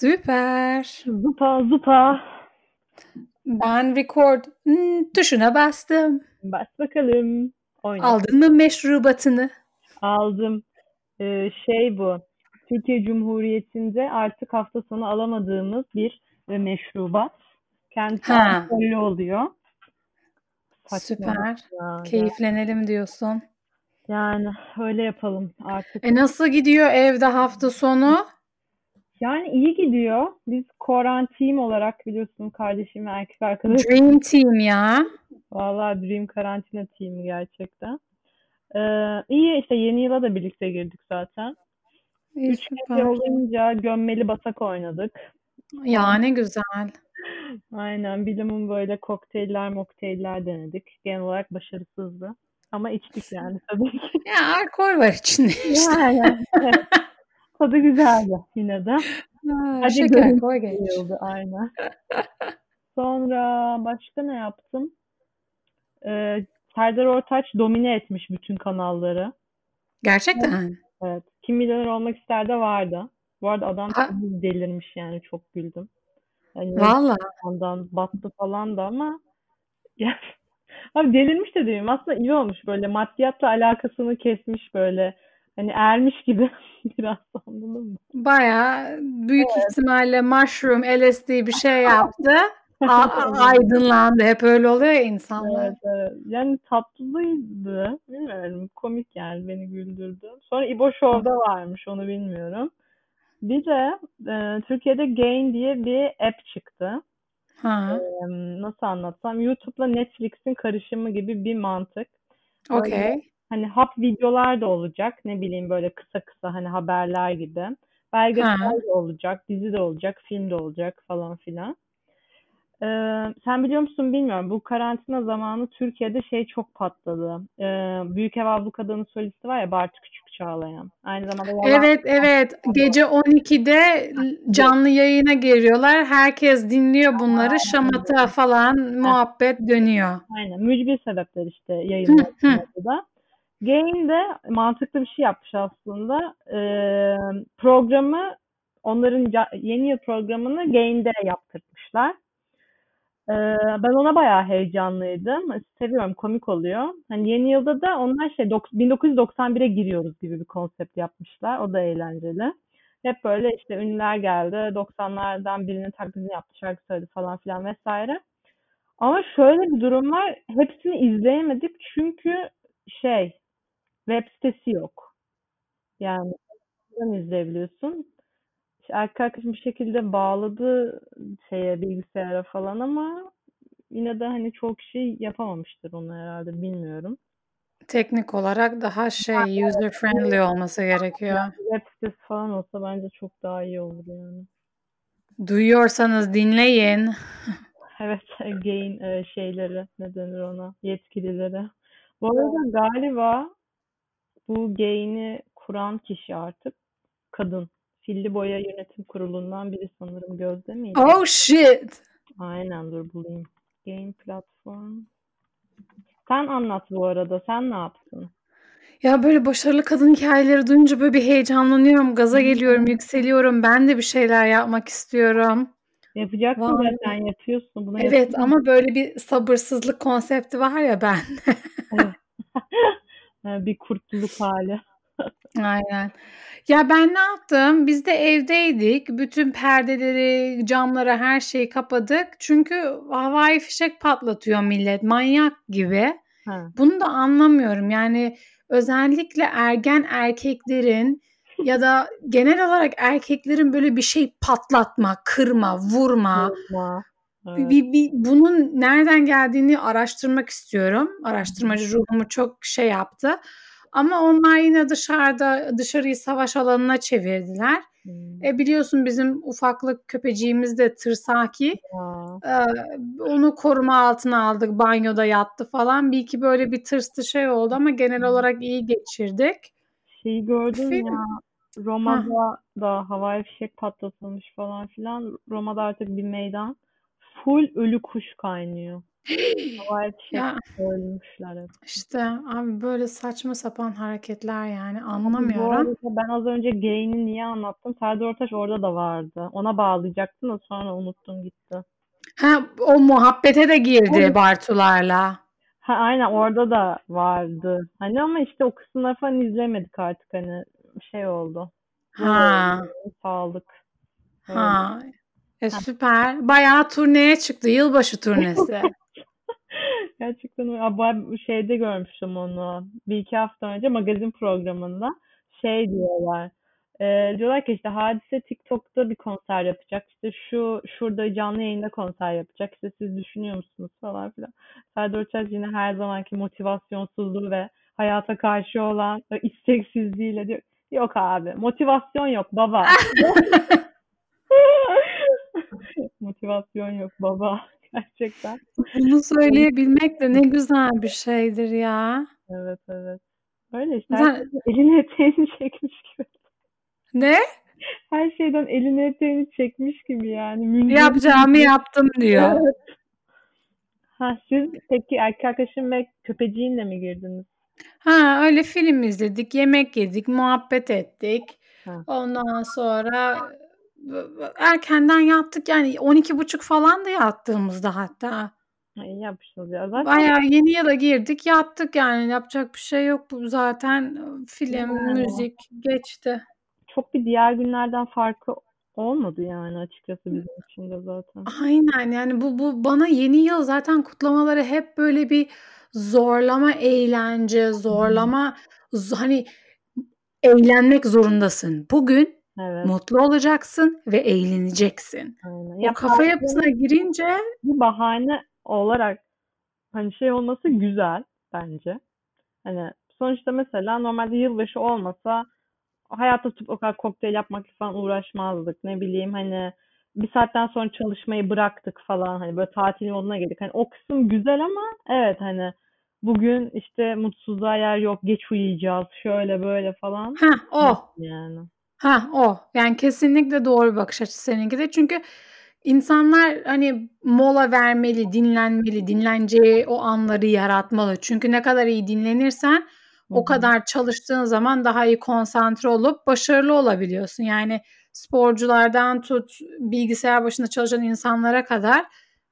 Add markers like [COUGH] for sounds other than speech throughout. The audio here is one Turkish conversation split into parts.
Süper. Zupa zupa. Ben record hmm, tuşuna bastım. Bas bakalım. Oyna. Aldın mı meşrubatını? Aldım. Ee, şey bu. Türkiye Cumhuriyeti'nde artık hafta sonu alamadığımız bir e, meşrubat. Kendisi alkollü oluyor. Saçma Süper. ya. Keyiflenelim diyorsun. Yani öyle yapalım artık. E nasıl gidiyor evde hafta sonu? Yani iyi gidiyor. Biz Koran Team olarak biliyorsun kardeşim ve erkek arkadaşım. Dream Team ya. Vallahi Dream karantina team'i gerçekten. Ee, iyi işte yeni yıla da birlikte girdik zaten. İyi, Üç süper. olunca gömmeli basak oynadık. Ya ne güzel. [LAUGHS] Aynen bilimum böyle kokteyller mokteyller denedik. Genel olarak başarısızdı. Ama içtik yani tabii ki. Ya alkol var içinde işte. Yani. [LAUGHS] Tadı güzeldi yine de. Ha, Hadi şeker koy geç. Yıldı aynen. [LAUGHS] Sonra başka ne yaptım? Ee, Serdar Ortaç domine etmiş bütün kanalları. Gerçekten. Evet. Kim Milyoner Olmak ister de vardı. Bu arada adam Ha. delirmiş yani çok güldüm. Yani Valla. ondan battı falan da ama [LAUGHS] ya, abi delirmiş de diyeyim. Aslında iyi olmuş böyle maddiyatla alakasını kesmiş böyle. Hani ermiş gibi [LAUGHS] biraz anladın mı? Baya büyük ihtimalle mushroom, LSD bir şey [LAUGHS] yaptı. Aydınlandı. Hep öyle oluyor ya insanlar. Evet, evet. Yani tatlıydı. Bilmiyorum. Komik yani beni güldürdü. Sonra İbo Show'da varmış. Onu bilmiyorum. Bir de e, Türkiye'de Gain diye bir app çıktı. Ha, E, nasıl anlatsam? YouTube'la Netflix'in karışımı gibi bir mantık. Böyle okey. Hani hap videolar da olacak. Ne bileyim böyle kısa kısa hani haberler gibi. Belgesel Ha. de olacak, dizi de olacak, film de olacak falan filan. Ee, sen biliyor musun bilmiyorum. Bu karantina zamanı Türkiye'de şey çok patladı. Ee, Büyük Ev Ablukada'nın solisti var ya Bartu Küçük Çağlayan. Aynı zamanda Yalan Evet evet gece 12'de canlı yayına giriyorlar. Herkes dinliyor bunları. Şamata falan muhabbet dönüyor. Aynen. Mücbir sebepler işte yayınlandı da. Gain de mantıklı bir şey yapmış aslında. Ee, programı onların yeni yıl programını Gain'de yaptırmışlar. Ee, ben ona bayağı heyecanlıydım. Seviyorum, komik oluyor. Hani yeni yılda da onlar şey dok- 1991'e giriyoruz gibi bir konsept yapmışlar. O da eğlenceli. Hep böyle işte ünlüler geldi. 90'lardan birinin taklidini yaptı, şarkı söyledi falan filan vesaire. Ama şöyle bir durum var. Hepsini izleyemedik çünkü şey web sitesi yok. Yani buradan izleyebiliyorsun. İşte erkek arkadaşım bir şekilde bağladı şeye bilgisayara falan ama yine de hani çok kişi yapamamıştır onu herhalde bilmiyorum. Teknik olarak daha şey user friendly olması gerekiyor. Web sitesi falan olsa bence çok daha iyi olur yani. Duyuyorsanız dinleyin. [LAUGHS] Evet, gain e, şeyleri ne denir ona yetkilileri. Bu arada galiba bu gain'i kuran kişi artık kadın. Filli Boya Yönetim Kurulu'ndan biri sanırım Gözde miydi? Oh shit. Aynen dur bulayım. Gain platform. Sen anlat bu arada. Sen ne yaptın? Ya böyle başarılı kadın hikayeleri duyunca böyle bir heyecanlanıyorum, gaza geliyorum, yükseliyorum. Ben de bir şeyler yapmak istiyorum. Yapacaksın Vay. zaten yapıyorsun. Bunu Evet yapıyorsun. ama böyle bir sabırsızlık konsepti var ya ben. Ha, Bir kurtluluk hali. [LAUGHS] Aynen. Ya ben ne yaptım? Biz de evdeydik. Bütün perdeleri, camları, her şeyi kapadık. Çünkü havai fişek patlatıyor millet manyak gibi. Ha. Bunu da anlamıyorum. Yani özellikle ergen erkeklerin ya da genel olarak erkeklerin böyle bir şey patlatma, kırma, vurma, Yorma. Evet. bir- bir- bunun nereden geldiğini araştırmak istiyorum. Araştırmacı ruhumu çok şey yaptı. Ama onlar yine dışarıda dışarıyı savaş alanına çevirdiler. Hmm. E biliyorsun bizim ufaklık köpeciğimiz de tırsaki. Ee, onu koruma altına aldık. Banyoda yattı falan. Bir iki böyle bir tırstı şey oldu ama genel olarak iyi geçirdik. Şeyi gördün Film. ya Roma'da da havai fişek patlatılmış falan filan. Roma'da artık bir meydan. Full ölü kuş kaynıyor. [LAUGHS] Havai fişek Ya ölmüşler hep. işte abi böyle saçma sapan hareketler yani bu anlamıyorum. arada ben az önce Gain'i niye anlattım? Serdar Ortaç orada da vardı. Ona bağlayacaktım da sonra unuttum gitti. Ha o muhabbete de girdi Evet. Bartularla. Ha aynen orada da vardı. Hani ama işte o kısımları falan izlemedik artık hani şey oldu. Ha Sağlık. Ha. E süper. Bayağı turneye çıktı. Yılbaşı turnesi. [LAUGHS] Gerçekten Ben şeyde görmüştüm onu. Bir iki hafta önce magazin programında şey diyorlar. E, diyorlar ki işte Hadise TikTok'ta bir konser yapacak. İşte şu şurada canlı yayında konser yapacak. İşte siz düşünüyor musunuz falan filan. Serdar Ortaç yine her zamanki motivasyonsuzluğu ve hayata karşı olan isteksizliğiyle diyor. Yok abi motivasyon yok baba. [LAUGHS] [LAUGHS] [LAUGHS] Motivasyon yok baba. [LAUGHS] Gerçekten. Bunu söyleyebilmek de ne güzel bir şeydir ya. Evet evet. Öyle işte. Şeyden elini eteğini [LAUGHS] çekmiş gibi. Ne? Her şeyden elini eteğini çekmiş gibi yani. Münzevi Yapacağımı yaptım diyor. Evet. Ha siz peki erkek arkadaşın ve köpeciğinle mi girdiniz? Ha öyle film izledik, yemek yedik, muhabbet ettik. Ha. Ondan sonra erkenden yattık yani 12.30 falan da yattığımızda hatta. Ha, iyi yapmışsınız ya. Zaten Bayağı yeni yıla girdik yattık yani yapacak bir şey yok bu zaten film, Yani. müzik geçti. çok bir diğer günlerden farkı olmadı yani açıkçası bizim için de zaten. Aynen yani bu bu bana yeni yıl zaten kutlamaları hep böyle bir zorlama eğlence, zorlama hani eğlenmek zorundasın. Bugün Evet. mutlu olacaksın ve eğleneceksin. Aynen. O Ya kafa yapısına girince bir bahane olarak hani şey olması güzel bence. Hani sonuçta mesela normalde yılbaşı olmasa hayatta tutup o kadar kokteyl yapmakla falan uğraşmazdık. Ne bileyim hani bir saatten sonra çalışmayı bıraktık falan hani böyle tatil yoluna girdik. Hani o kısım güzel ama evet hani bugün işte mutsuzluğa yer yok geç uyuyacağız şöyle böyle falan. ha o Yani. Ha o. Yani kesinlikle doğru bir bakış açısı seninki de. Çünkü insanlar hani mola vermeli, dinlenmeli, dinleneceği o anları yaratmalı. Çünkü ne kadar iyi dinlenirsen o kadar çalıştığın zaman daha iyi konsantre olup başarılı olabiliyorsun. Yani sporculardan tut bilgisayar başında çalışan insanlara kadar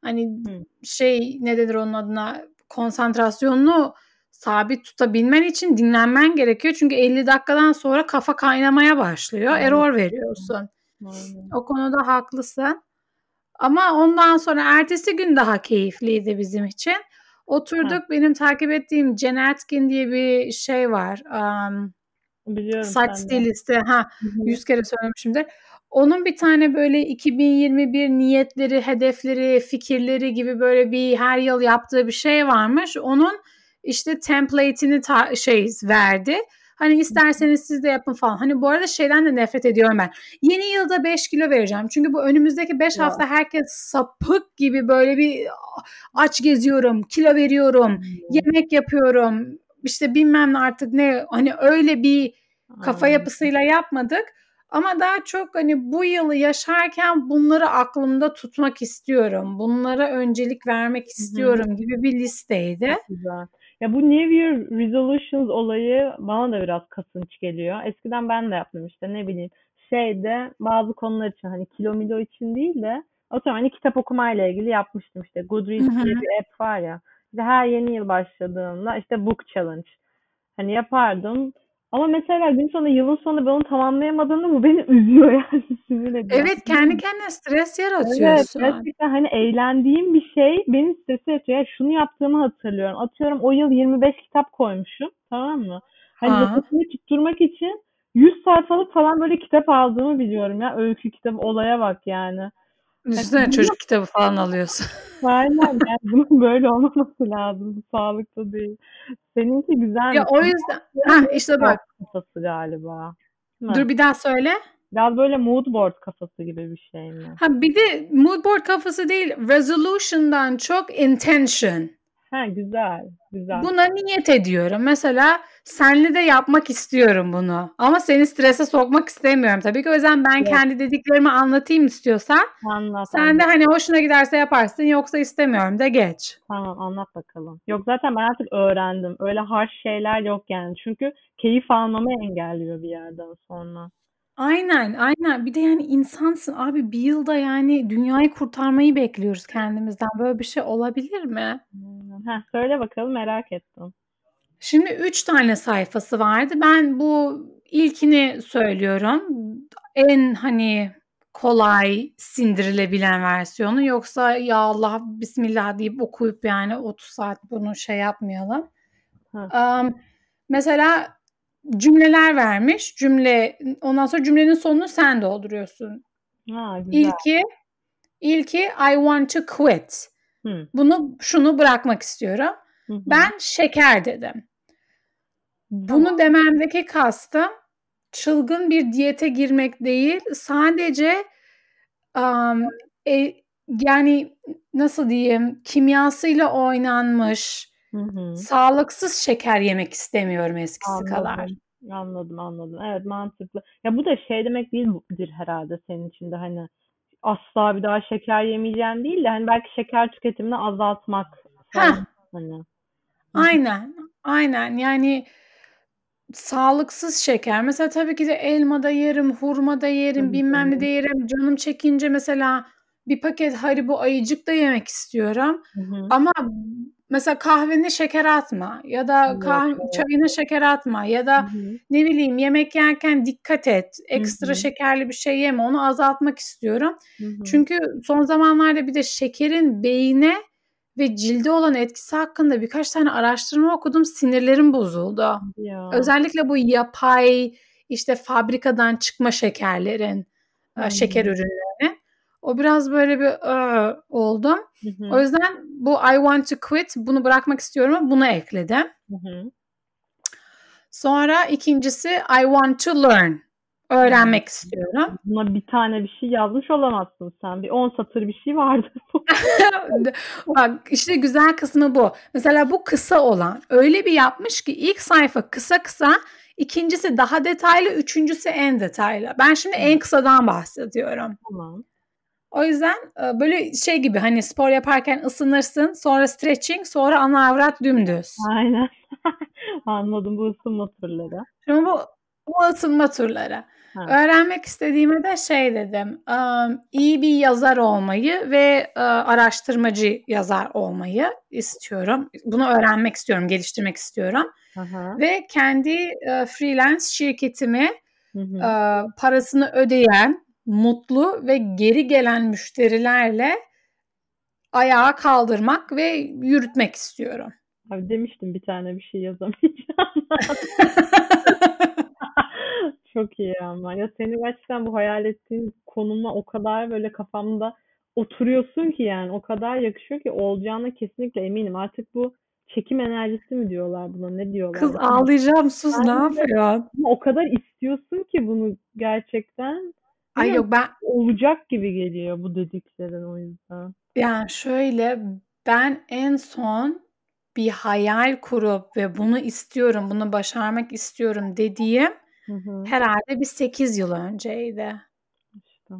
hani Hı. şey ne denir onun adına konsantrasyonunu sabit tutabilmen için dinlenmen gerekiyor. Çünkü 50 dakikadan sonra kafa kaynamaya başlıyor. Aynen. Error veriyorsun. Aynen. O konuda haklısın. Ama ondan sonra ertesi gün daha keyifliydi bizim için. Oturduk benim takip ettiğim Jen Atkin diye bir şey var. Um, Biliyorum saç stilisti. Ha, yüz kere söylemişimdir. Onun bir tane böyle 2021 niyetleri, hedefleri, fikirleri gibi böyle bir her yıl yaptığı bir şey varmış. Onun işte template'ini ta- şey verdi. Hani isterseniz siz de yapın falan. Hani bu arada şeyden de nefret ediyorum ben. Yeni yılda 5 kilo vereceğim. Çünkü bu önümüzdeki 5 Ya. hafta herkes sapık gibi böyle bir aç geziyorum, kilo veriyorum, yemek yapıyorum. İşte bilmem ne artık ne hani öyle bir kafa yapısıyla yapmadık. Ama daha çok hani bu yılı yaşarken bunları aklımda tutmak istiyorum. Bunlara öncelik vermek istiyorum gibi bir listeydi. Güzel. Ya bu New Year Resolutions olayı bana da biraz kasınç geliyor. Eskiden ben de yaptım işte ne bileyim şeyde bazı konular için hani kilo milo için değil de atıyorum hani kitap okumayla ilgili yapmıştım işte Goodreads diye bir app var ya. İşte her yeni yıl başladığında işte book challenge hani yapardım. Ama mesela gün sonu yılın sonunda ben onu tamamlayamadığımda bu beni [LAUGHS] üzüyor yani sinir ediyor. Evet kendi kendine stres Evet yaratıyorsun. gerçekten hani eğlendiğim bir şey beni strese yatıyor. Yani şunu yaptığımı hatırlıyorum. Atıyorum o yıl 25 kitap koymuşum tamam mı? Hani Ha. nefesimi tutturmak için 100 sayfalık falan böyle kitap aldığımı biliyorum ya. Öykü kitabı olaya bak yani. Düşünsene çocuk kitabı falan alıyorsun. [LAUGHS] Aynen yani bunun böyle olmaması lazım. Bu sağlıklı değil. Seninki güzel. ya o yüzden ha işte bak kafası galiba. Dur bir daha söyle. Biraz böyle mood board kafası gibi bir şey mi? Ha bir de mood board kafası değil resolution'dan çok intention. Ha güzel, güzel. Buna niyet ediyorum. Mesela senle de yapmak istiyorum bunu. Ama seni strese sokmak istemiyorum tabii ki. O yüzden ben Evet. kendi dediklerimi anlatayım istiyorsan. Anlat, Sen de anlat. hani hoşuna giderse yaparsın yoksa istemiyorum de geç. Tamam anlat bakalım. Yok zaten ben artık öğrendim. Öyle harç şeyler yok yani. Çünkü keyif almamı engelliyor bir yerden sonra. Aynen, aynen. Bir de yani insansın abi bir yılda yani dünyayı kurtarmayı bekliyoruz kendimizden. Böyle bir şey olabilir mi? Hmm. Heh, söyle bakalım merak ettim. Şimdi üç tane sayfası vardı. Ben bu ilkini söylüyorum. En hani kolay sindirilebilen versiyonu. Yoksa ya Allah bismillah deyip okuyup yani 30 saat bunu şey yapmayalım. Um, mesela cümleler vermiş. Cümle ondan sonra cümlenin sonunu sen dolduruyorsun. Ha, güzel. İlki ilki I want to quit. Hı. Bunu şunu bırakmak istiyorum. Hı hı. Ben şeker dedim. Bunu Tamam. dememdeki kastım çılgın bir diyete girmek değil. Sadece um, e, yani nasıl diyeyim kimyasıyla oynanmış Hı hı. sağlıksız şeker yemek istemiyorum eskisi kadar. Anladım. Anladım, anladım. Evet mantıklı. Ya bu da şey demek değildir herhalde senin için de hani asla bir daha şeker yemeyeceğim değil de hani belki şeker tüketimini azaltmak Heh. hani. Aynen, aynen. Yani sağlıksız şeker. Mesela tabii ki de elma da yerim, hurma da yerim, bilmem ne de yerim. Canım çekince mesela bir paket Haribo ayıcık da yemek istiyorum. Hı hı. Ama mesela kahvene şeker atma ya da kah evet. çayına şeker atma ya da hı. ne bileyim yemek yerken dikkat et. Ekstra hı. şekerli bir şey yeme. Onu azaltmak istiyorum. Hı hı. Çünkü son zamanlarda bir de şekerin beyine ve cilde olan etkisi hakkında birkaç tane araştırma okudum. Sinirlerim bozuldu. Ya. Özellikle bu yapay işte fabrikadan çıkma şekerlerin, e, şeker Hımm. O biraz böyle bir "Iı" oldum. Hı O hı. yüzden bu I want to quit bunu bırakmak istiyorum. Bunu ekledim. Hı hı. Sonra ikincisi I want to learn. Öğrenmek istiyorum. Buna bir tane bir şey yazmış olamazsın sen. Bir 10 satır bir şey vardır [LAUGHS] bu. [LAUGHS] Bak işte güzel kısmı bu. Mesela bu kısa olan öyle bir yapmış ki ilk sayfa kısa kısa, ikincisi daha detaylı, üçüncüsü en detaylı. Ben şimdi en kısadan bahsediyorum. Tamam. O yüzden, eee, böyle şey gibi hani spor yaparken ısınırsın, sonra stretching, sonra ana avrat dümdüz. Aynen. [LAUGHS] Anladım bu ısınma turları. Şimdi bu bu ısınma turları. Ha. Öğrenmek istediğime de şey dedim, iyi bir yazar olmayı ve, eee, araştırmacı yazar olmayı istiyorum. Bunu öğrenmek istiyorum, geliştirmek istiyorum hı. ve kendi, eee, freelance şirketimi, Hı hı. parasını ödeyen, mutlu ve geri gelen müşterilerle ayağa kaldırmak ve yürütmek istiyorum. Abi demiştim bir tane bir şey [LAUGHS] yazamayacağım. [LAUGHS] Çok iyi ama. Ya senin gerçekten bu hayal ettiğin konumla o kadar böyle kafamda oturuyorsun ki yani o kadar yakışıyor ki olacağına kesinlikle eminim. Artık bu çekim enerjisi mi diyorlar buna? Ne diyorlar? Kız ağlayacağım sus ne yapıyorsun? O kadar istiyorsun ki bunu gerçekten. Ay yok ben olacak gibi geliyor bu dediklerin o yüzden. Yani şöyle ben en son bir hayal kurup ve bunu istiyorum, bunu başarmak istiyorum dediğim Hı hı. herhâlde bir 8 yıl önceydi. İşte.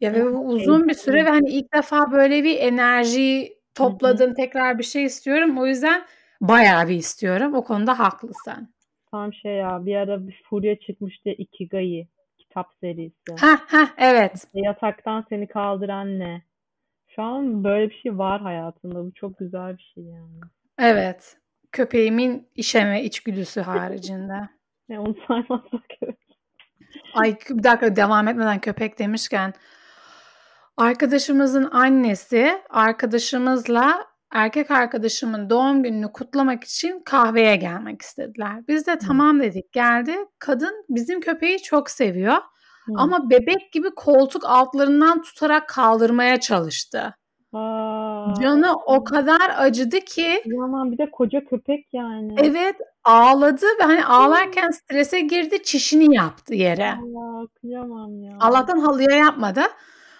Ya ve bu uzun bir süre ve hani ilk defa böyle bir enerji Hı hı. topladım, tekrar bir şey istiyorum. O yüzden bayağı bir istiyorum. O konuda haklısın. Tam şey ya bir ara bir furya çıkmıştı Ikigai kitap serisi. Heh, heh, evet. Yataktan seni kaldıran ne? Şu an böyle bir şey var hayatımda. Bu çok güzel bir şey yani. Evet. Köpeğimin işeme içgüdüsü haricinde. [LAUGHS] Ya onu saymazsak evet. Ay bir dakika devam etmeden köpek demişken arkadaşımızın annesi arkadaşımızla erkek arkadaşımın doğum gününü kutlamak için kahveye gelmek istediler. Biz de tamam dedik geldi. Kadın bizim köpeği çok seviyor Hı. ama bebek gibi koltuk altlarından tutarak kaldırmaya çalıştı. A! Canı o kadar acıdı ki Kıyamam bir de koca köpek yani. Evet ağladı ve hani ağlarken strese girdi, çişini yaptı yere. Allah kıyamam ya. Allah'tan halıya yapmadı.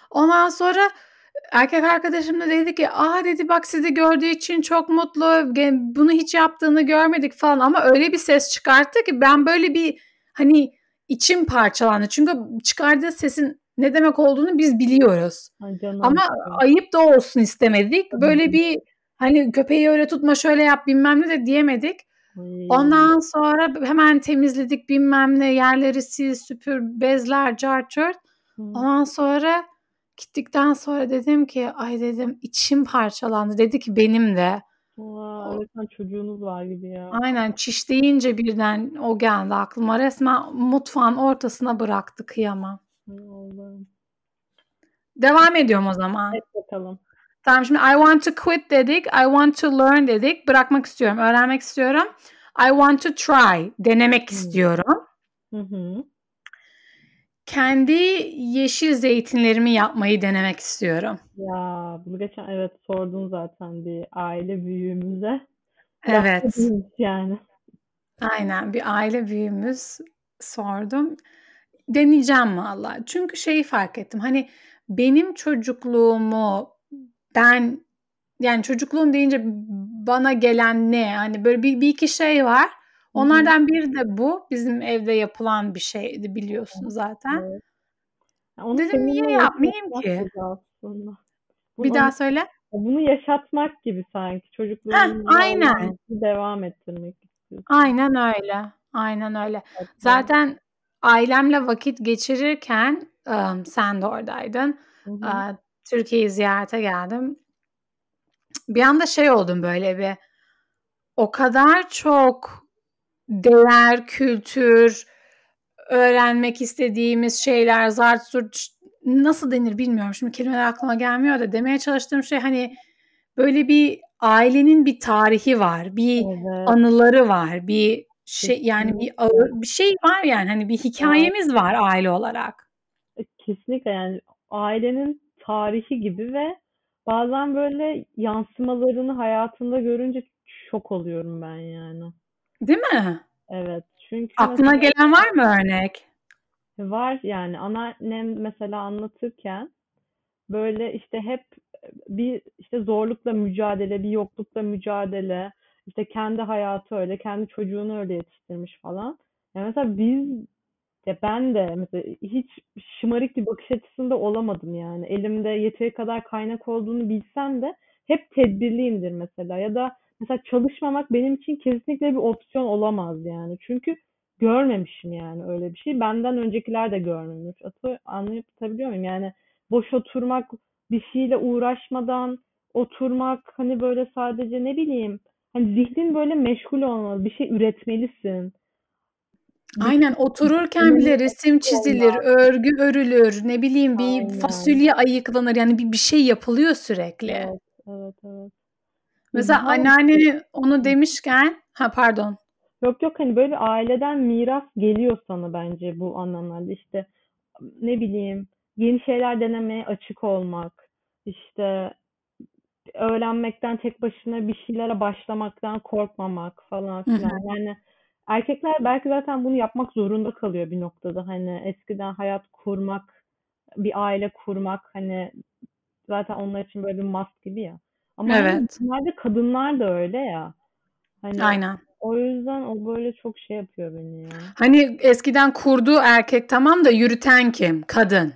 Ondan sonra erkek arkadaşım da dedi ki aa dedi bak sizi gördüğü için çok mutlu bunu hiç yaptığını görmedik falan ama öyle bir ses çıkarttı ki ben böyle bir hani içim parçalandı. Çünkü çıkardığı sesin ne demek olduğunu biz biliyoruz. Ay canım. Ama ayıp da olsun istemedik. Böyle bir hani köpeği öyle tutma şöyle yap bilmem ne de diyemedik. Ay. Ondan sonra hemen temizledik bilmem ne yerleri sil süpür bezler. Hı. Ondan sonra gittikten sonra dedim ki ay dedim içim parçalandı. Dedi ki benim de. Aa, sen çocuğunuz var gibi ya. Aynen çiş deyince birden o geldi aklıma. Resmen mutfağın ortasına bıraktı kıyamam. Allah'ım. Devam ediyorum o zaman. Evet bakalım. Tamam şimdi I want to quit dedik. I want to learn dedik. Bırakmak istiyorum. Öğrenmek istiyorum. I want to try. Denemek Hmm. istiyorum. Hı hı. Kendi yeşil zeytinlerimi yapmayı denemek istiyorum. Ya bunu geçen evet sordun zaten bir aile büyüğümüze. Evet. Yani. Aynen bir aile büyüğümüz sordum. Deneyeceğim valla. Çünkü şeyi fark ettim. Hani benim çocukluğumu ben yani çocukluğum deyince bana gelen ne? Hani böyle bir, bir iki şey var. Onlardan biri de bu. Bizim evde yapılan bir şeydi biliyorsun zaten. Evet. Onu Dedim, niye yapmayayım ki? gibi aslında. Bu- Bir daha söyle. bunu yaşatmak gibi sanki çocukluğunu aynen. devam ettirmek istiyorsun. Aynen öyle. Aynen öyle. Hatta- Zaten ailemle vakit geçirirken ım, sen de oradaydın. Hı Türkiye'yi ziyarete geldim. Bir anda şey oldum böyle bir o kadar çok değer, kültür, öğrenmek istediğimiz şeyler, zart zurt nasıl denir bilmiyorum. Şimdi kelimeler aklıma gelmiyor da demeye çalıştığım şey hani böyle bir ailenin bir tarihi var, bir Evet. anıları var, bir şey yani bir ağır bir şey var yani hani bir hikayemiz var aile olarak. Kesinlikle yani ailenin tarihi gibi ve bazen böyle yansımalarını hayatında görünce şok oluyorum ben yani. Değil mi? Evet. Çünkü Aklına mesela gelen var mı örnek? var yani anneannem mesela anlatırken böyle işte hep bir işte zorlukla mücadele, bir yoklukla mücadele, işte kendi hayatı öyle, kendi çocuğunu öyle yetiştirmiş falan. Yani mesela biz ya ben de mesela hiç şımarık bir bakış açısında olamadım yani. Elimde yeteri kadar kaynak olduğunu bilsem de hep tedbirliyimdir mesela. Ya da mesela çalışmamak benim için kesinlikle bir opsiyon olamaz yani. Çünkü görmemişim yani öyle bir şey. Benden öncekiler de görmemiş. Anlayabiliyor muyum? Yani boş oturmak, bir şeyle uğraşmadan oturmak hani böyle sadece ne bileyim hani zihnin böyle meşgul olmalı. Bir şey üretmelisin. Aynen otururken bile resim çizilir, örgü örülür, ne bileyim bir Aynen. fasulye ayıklanır. Yani bir, bir şey yapılıyor sürekli. Evet, evet, evet. Mesela anneannenin onu demişken, ha pardon. Yok yok hani böyle aileden miras geliyor sana bence bu anlamlarda. İşte ne bileyim yeni şeyler denemeye açık olmak işte öğrenmekten tek başına bir şeylere başlamaktan korkmamak falan filan. Yani erkekler belki zaten bunu yapmak zorunda kalıyor bir noktada. Hani eskiden hayat kurmak bir aile kurmak hani zaten onlar için böyle bir must gibi ya ama Evet. bunlarda kadınlar da öyle ya hani Aynen. o yüzden o böyle çok şey yapıyor beni ya. Hani eskiden kurduğu erkek tamam da yürüten kim? Kadın.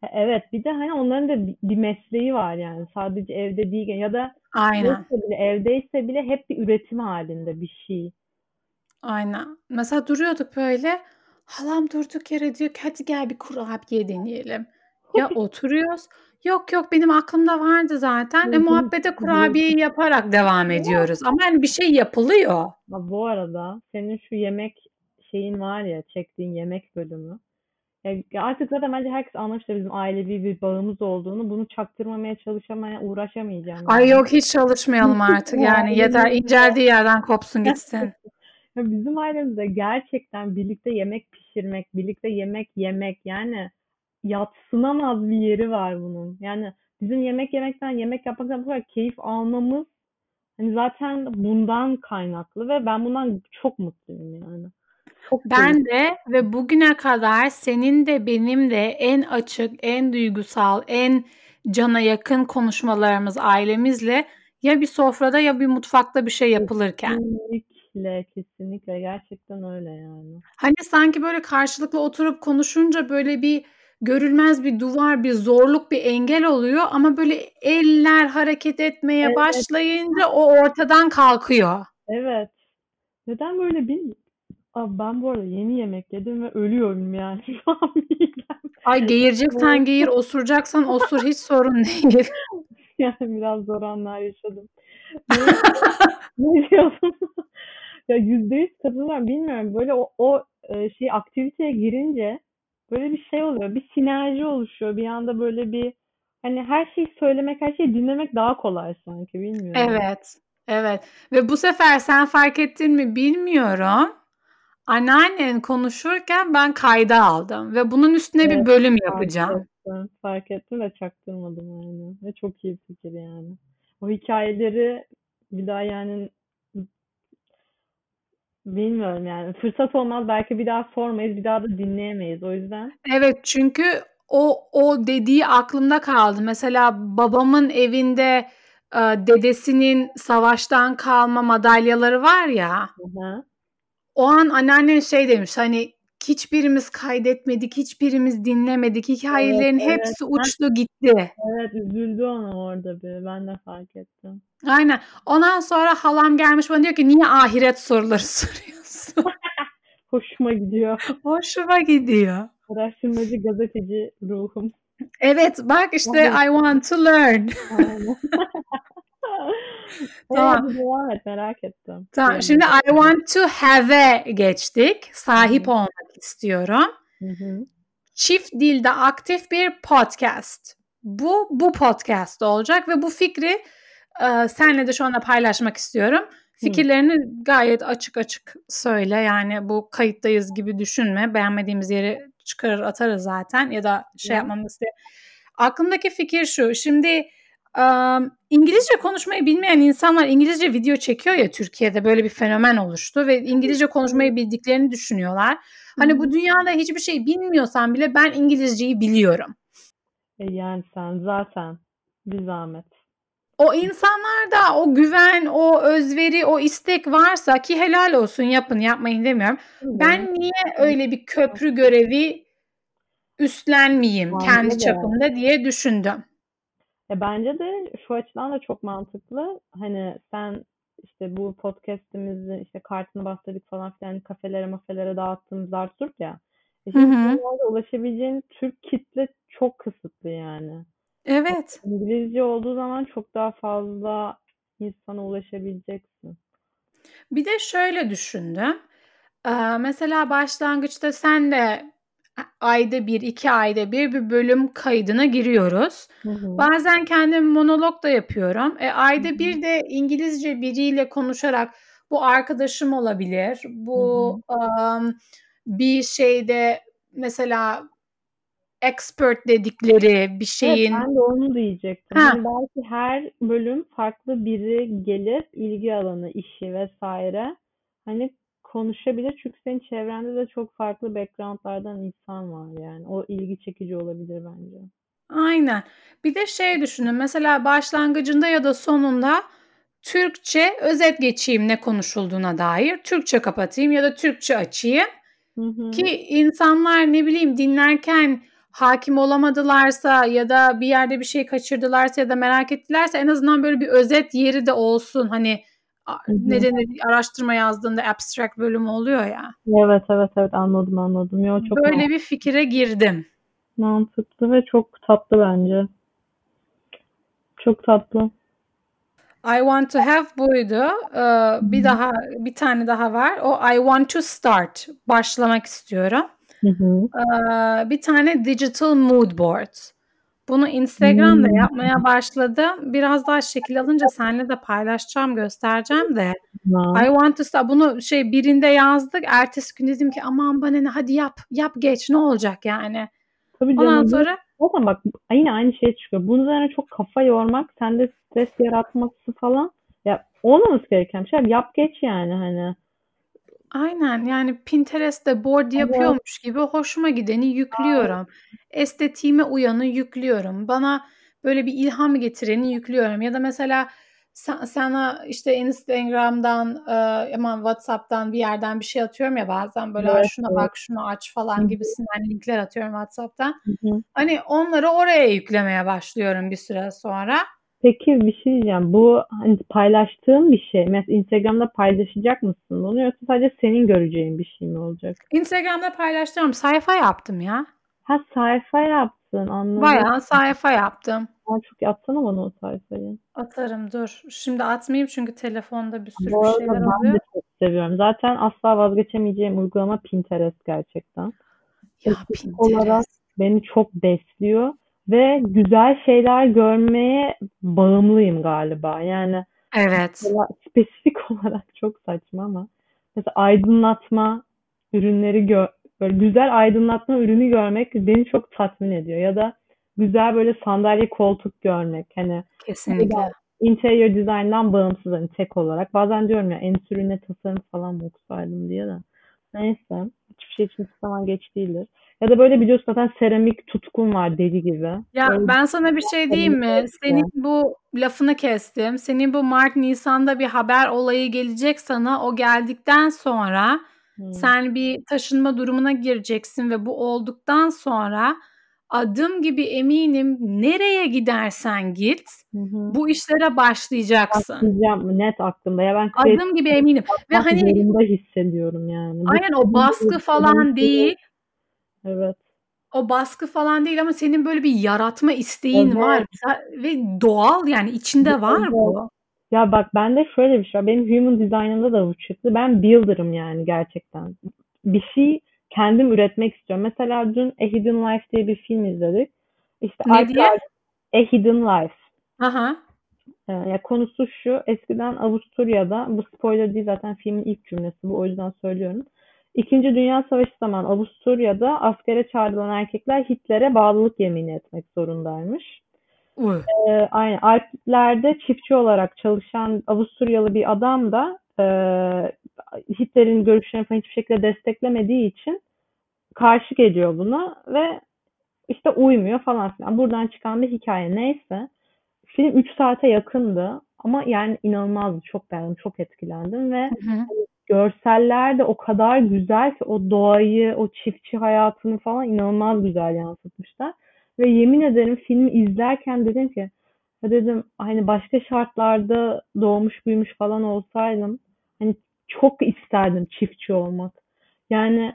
Ha, Evet bir de hani onların da bir- mesleği var yani sadece evde değil ya da Aynen. bile evdeyse bile hep bir üretim halinde bir şey. Aynen. Mesela duruyorduk böyle. Halam durduk yere diyor ki hadi gel bir kurabiye deneyelim. Ya [LAUGHS] oturuyoruz. Yok yok benim aklımda vardı zaten. E, Hı hı. muhabbete kurabiyeyi yaparak devam ediyoruz. Ama yani bir şey yapılıyor. Ha, bu arada senin şu yemek şeyin var ya çektiğin yemek bölümü. Ya, ya artık zaten bence herkes anlamıştır bizim ailevi bir bağımız olduğunu. Bunu çaktırmamaya çalışamaya uğraşamayacağım Ay yani. yok hiç çalışmayalım artık [LAUGHS] yani. Yeter inceldiği yerden kopsun gitsin. [LAUGHS] Ya bizim ailemizde gerçekten birlikte yemek pişirmek, birlikte yemek yemek yani yatsınamaz bir yeri var bunun. Yani bizim yemek yemekten, yemek yapmaktan bu kadar keyif almamız hani zaten bundan kaynaklı ve ben bundan çok mutluyum yani. Çok Ben de ve bugüne kadar senin de benim de en açık, en duygusal, en cana yakın konuşmalarımız ailemizle ya bir sofrada ya bir mutfakta bir şey yapılırken. Kesinlikle, kesinlikle. Gerçekten öyle yani. Hani sanki böyle karşılıklı oturup konuşunca böyle bir görülmez bir duvar, bir zorluk, bir engel oluyor ama böyle eller hareket etmeye Evet. başlayınca o ortadan kalkıyor. Evet. Neden böyle bir Abi ben bu arada yeni yemek yedim ve ölüyorum yani [LAUGHS] şu an. Ay geğireceksen geğir, osuracaksan osur hiç sorun değil. [LAUGHS] Yani biraz zor anlar yaşadım. Ne, [LAUGHS] ne diyordum? ya yüzde yüz katılıyorum. Bilmiyorum böyle o, o e, şey aktiviteye girince böyle bir şey oluyor. Bir sinerji oluşuyor. Bir anda böyle bir hani her şeyi söylemek, her şeyi dinlemek daha kolay sanki bilmiyorum. Evet. Evet. Ve bu sefer sen fark ettin mi bilmiyorum. Anneannen konuşurken ben kayda aldım ve bunun üstüne bir Evet, bölüm fark yapacağım. ettim. Fark ettim ve çaktırmadım yani. Ve çok iyi bir fikir yani. O hikayeleri bir daha yani bilmiyorum yani. Fırsat olmaz belki bir daha sormayız, bir daha da dinleyemeyiz. O yüzden Evet çünkü o o dediği aklımda kaldı. Mesela babamın evinde e, dedesinin savaştan kalma madalyaları var ya. Aha. O an anneannen şey demiş hani hiçbirimiz kaydetmedik, hiçbirimiz dinlemedik. Hikayelerin Evet, evet. hepsi uçtu gitti. Evet üzüldü ona orada bir. Ben de fark ettim. Aynen. Ondan sonra halam gelmiş bana diyor ki niye ahiret soruları [LAUGHS] soruyorsun? [LAUGHS] Hoşuma gidiyor. Hoşuma gidiyor. Araştırmacı gazeteci ruhum. Evet bak işte Evet. I want to learn. [LAUGHS] Tamam. Evet, merak ettim. Tamam Yani. şimdi I want to have'e geçtik. Sahip Hı hı. olmak istiyorum. Hı hı. Çift dilde aktif bir podcast. Bu bu podcast olacak ve bu fikri e, senle de şu anda paylaşmak istiyorum. Fikirlerini gayet açık açık söyle. Yani bu kayıttayız gibi düşünme. Beğenmediğimiz yeri çıkarır atarız zaten ya da şey Hı. yapmamız diye. Aklımdaki fikir şu. Şimdi İngilizce konuşmayı bilmeyen insanlar İngilizce video çekiyor ya Türkiye'de böyle bir fenomen oluştu ve İngilizce konuşmayı bildiklerini düşünüyorlar. Hani bu dünyada hiçbir şey bilmiyorsan bile ben İngilizceyi biliyorum. E yani sen zaten bir zahmet. O insanlarda o güven, o özveri, o istek varsa ki helal olsun yapın yapmayın demiyorum. Ben niye öyle bir köprü görevi üstlenmeyeyim kendi çapımda diye düşündüm. E bence de şu açıdan da çok mantıklı. Hani sen işte bu podcast'imizi işte kartını bastırdık falan filan kafelere mafelere dağıttığımız Artur ya. E Hı ulaşabileceğin Türk kitle çok kısıtlı yani. Evet. İngilizce olduğu zaman çok daha fazla insana ulaşabileceksin. Bir de şöyle düşündüm. Ee, mesela başlangıçta sen de ayda bir, iki ayda bir bir bölüm kaydına giriyoruz. Hı hı. Bazen kendim monolog da yapıyorum. E, ayda Hı hı. bir de İngilizce biriyle konuşarak bu arkadaşım olabilir. Bu um, bir şeyde mesela expert dedikleri bir şeyin Evet, ben de onu diyecektim. Ha. Hani belki her bölüm farklı biri gelip ilgi alanı, işi vesaire hani konuşabilir. Çünkü senin çevrende de çok farklı backgroundlardan insan var yani. O ilgi çekici olabilir bence. Aynen. Bir de şey düşünün. Mesela başlangıcında ya da sonunda Türkçe özet geçeyim ne konuşulduğuna dair. Türkçe kapatayım ya da Türkçe açayım. Hı hı. Ki insanlar ne bileyim dinlerken hakim olamadılarsa ya da bir yerde bir şey kaçırdılarsa ya da merak ettilerse en azından böyle bir özet yeri de olsun. Hani. Ne denir araştırma yazdığında abstract bölümü oluyor ya. Evet evet evet anladım anladım. Yo, çok Böyle bir fikire girdim. mantıklı ve çok tatlı bence. Çok tatlı. I want to have buydu. Ee, bir daha bir tane daha var. O I want to start. Başlamak istiyorum. Hı hı. Ee, bir tane digital mood board. Bunu Instagram'da Hmm. yapmaya başladım. Biraz daha şekil alınca seninle de paylaşacağım, göstereceğim de. Ha. I want to start. Bunu şey birinde yazdık. Ertesi gün dedim ki aman bana ne hadi yap. Yap geç ne olacak yani. Tabii Ondan canım. sonra Zaten bak yine aynı şey çıkıyor. Bunun üzerine çok kafa yormak, sende stres yaratması falan. Ya olmaması gereken bir şey. Yap geç yani hani. Aynen yani Pinterest'te board yapıyormuş gibi hoşuma gideni yüklüyorum. Estetiğime uyanı yüklüyorum. Bana böyle bir ilham getireni yüklüyorum. Ya da mesela sana işte Instagram'dan aman WhatsApp'tan bir yerden bir şey atıyorum ya bazen böyle evet, şuna evet. bak şunu aç falan gibisinden linkler atıyorum WhatsApp'tan. Hı-hı. Hani onları oraya yüklemeye başlıyorum bir süre sonra. Peki bir şey diyeceğim. Bu hani paylaştığın bir şey. Mesela Instagram'da paylaşacak mısın bunu yoksa sadece senin göreceğin bir şey mi olacak? Instagram'da paylaştım. Sayfa yaptım ya. Ha sayfa yaptın anladım. Bayağı sayfa yaptım. Aa, çok atsana bana o sayfayı. Atarım dur. Şimdi atmayayım çünkü telefonda bir sürü Bu bir şeyler ben oluyor. de çok seviyorum. Zaten asla vazgeçemeyeceğim uygulama Pinterest gerçekten. Ya Estetik olarak beni çok besliyor ve güzel şeyler görmeye bağımlıyım galiba. Yani Evet. spesifik [LAUGHS] olarak çok saçma ama mesela aydınlatma ürünleri gör böyle güzel aydınlatma ürünü görmek beni çok tatmin ediyor. Ya da güzel böyle sandalye koltuk görmek. Hani Kesinlikle. interior design'dan bağımsız hani tek olarak. Bazen diyorum ya endüstri ne tasarım falan mı okusaydım diye de. Neyse. Hiçbir şey için zaman geç değildir. Ya da böyle biliyorsun zaten seramik tutkun var deli gibi. Ya böyle ben sana bir şey diyeyim mi? Senin bu lafını kestim. Senin bu Mart Nisan'da bir haber olayı gelecek sana. O geldikten sonra hmm. sen bir taşınma durumuna gireceksin ve bu olduktan sonra adım gibi eminim nereye gidersen git hı hı. bu işlere başlayacaksın. Başlayacağım net aklımda. Ya ben adım gibi eminim ve hani hissediyorum yani. Aynen o baskı falan değil. Evet. O baskı falan değil ama senin böyle bir yaratma isteğin evet. var ve doğal yani içinde evet. var bu. Ya bak bende şöyle bir şey var. Benim human design'ımda da bu çıktı. Ben builder'ım yani gerçekten. Bir şey kendim üretmek istiyorum. Mesela dün A Hidden Life diye bir film izledik. İşte ne diye? A Hidden Life. Aha. Ee, ya konusu şu. Eskiden Avusturya'da bu spoiler değil zaten filmin ilk cümlesi bu o yüzden söylüyorum. İkinci Dünya Savaşı zamanı Avusturya'da askere çağrılan erkekler Hitler'e bağlılık yemini etmek zorundaymış. Ee, aynen. Alplerde çiftçi olarak çalışan Avusturyalı bir adam da e, Hitler'in görüşlerini falan hiçbir şekilde desteklemediği için karşı geliyor buna ve işte uymuyor falan filan. Buradan çıkan bir hikaye neyse. Film 3 saate yakındı ama yani inanılmazdı. Çok beğendim, çok etkilendim ve hı hı. Görseller de o kadar güzel ki o doğayı, o çiftçi hayatını falan inanılmaz güzel yansıtmışlar. Ve yemin ederim filmi izlerken dedim ki dedim hani başka şartlarda doğmuş büyümüş falan olsaydım hani çok isterdim çiftçi olmak. Yani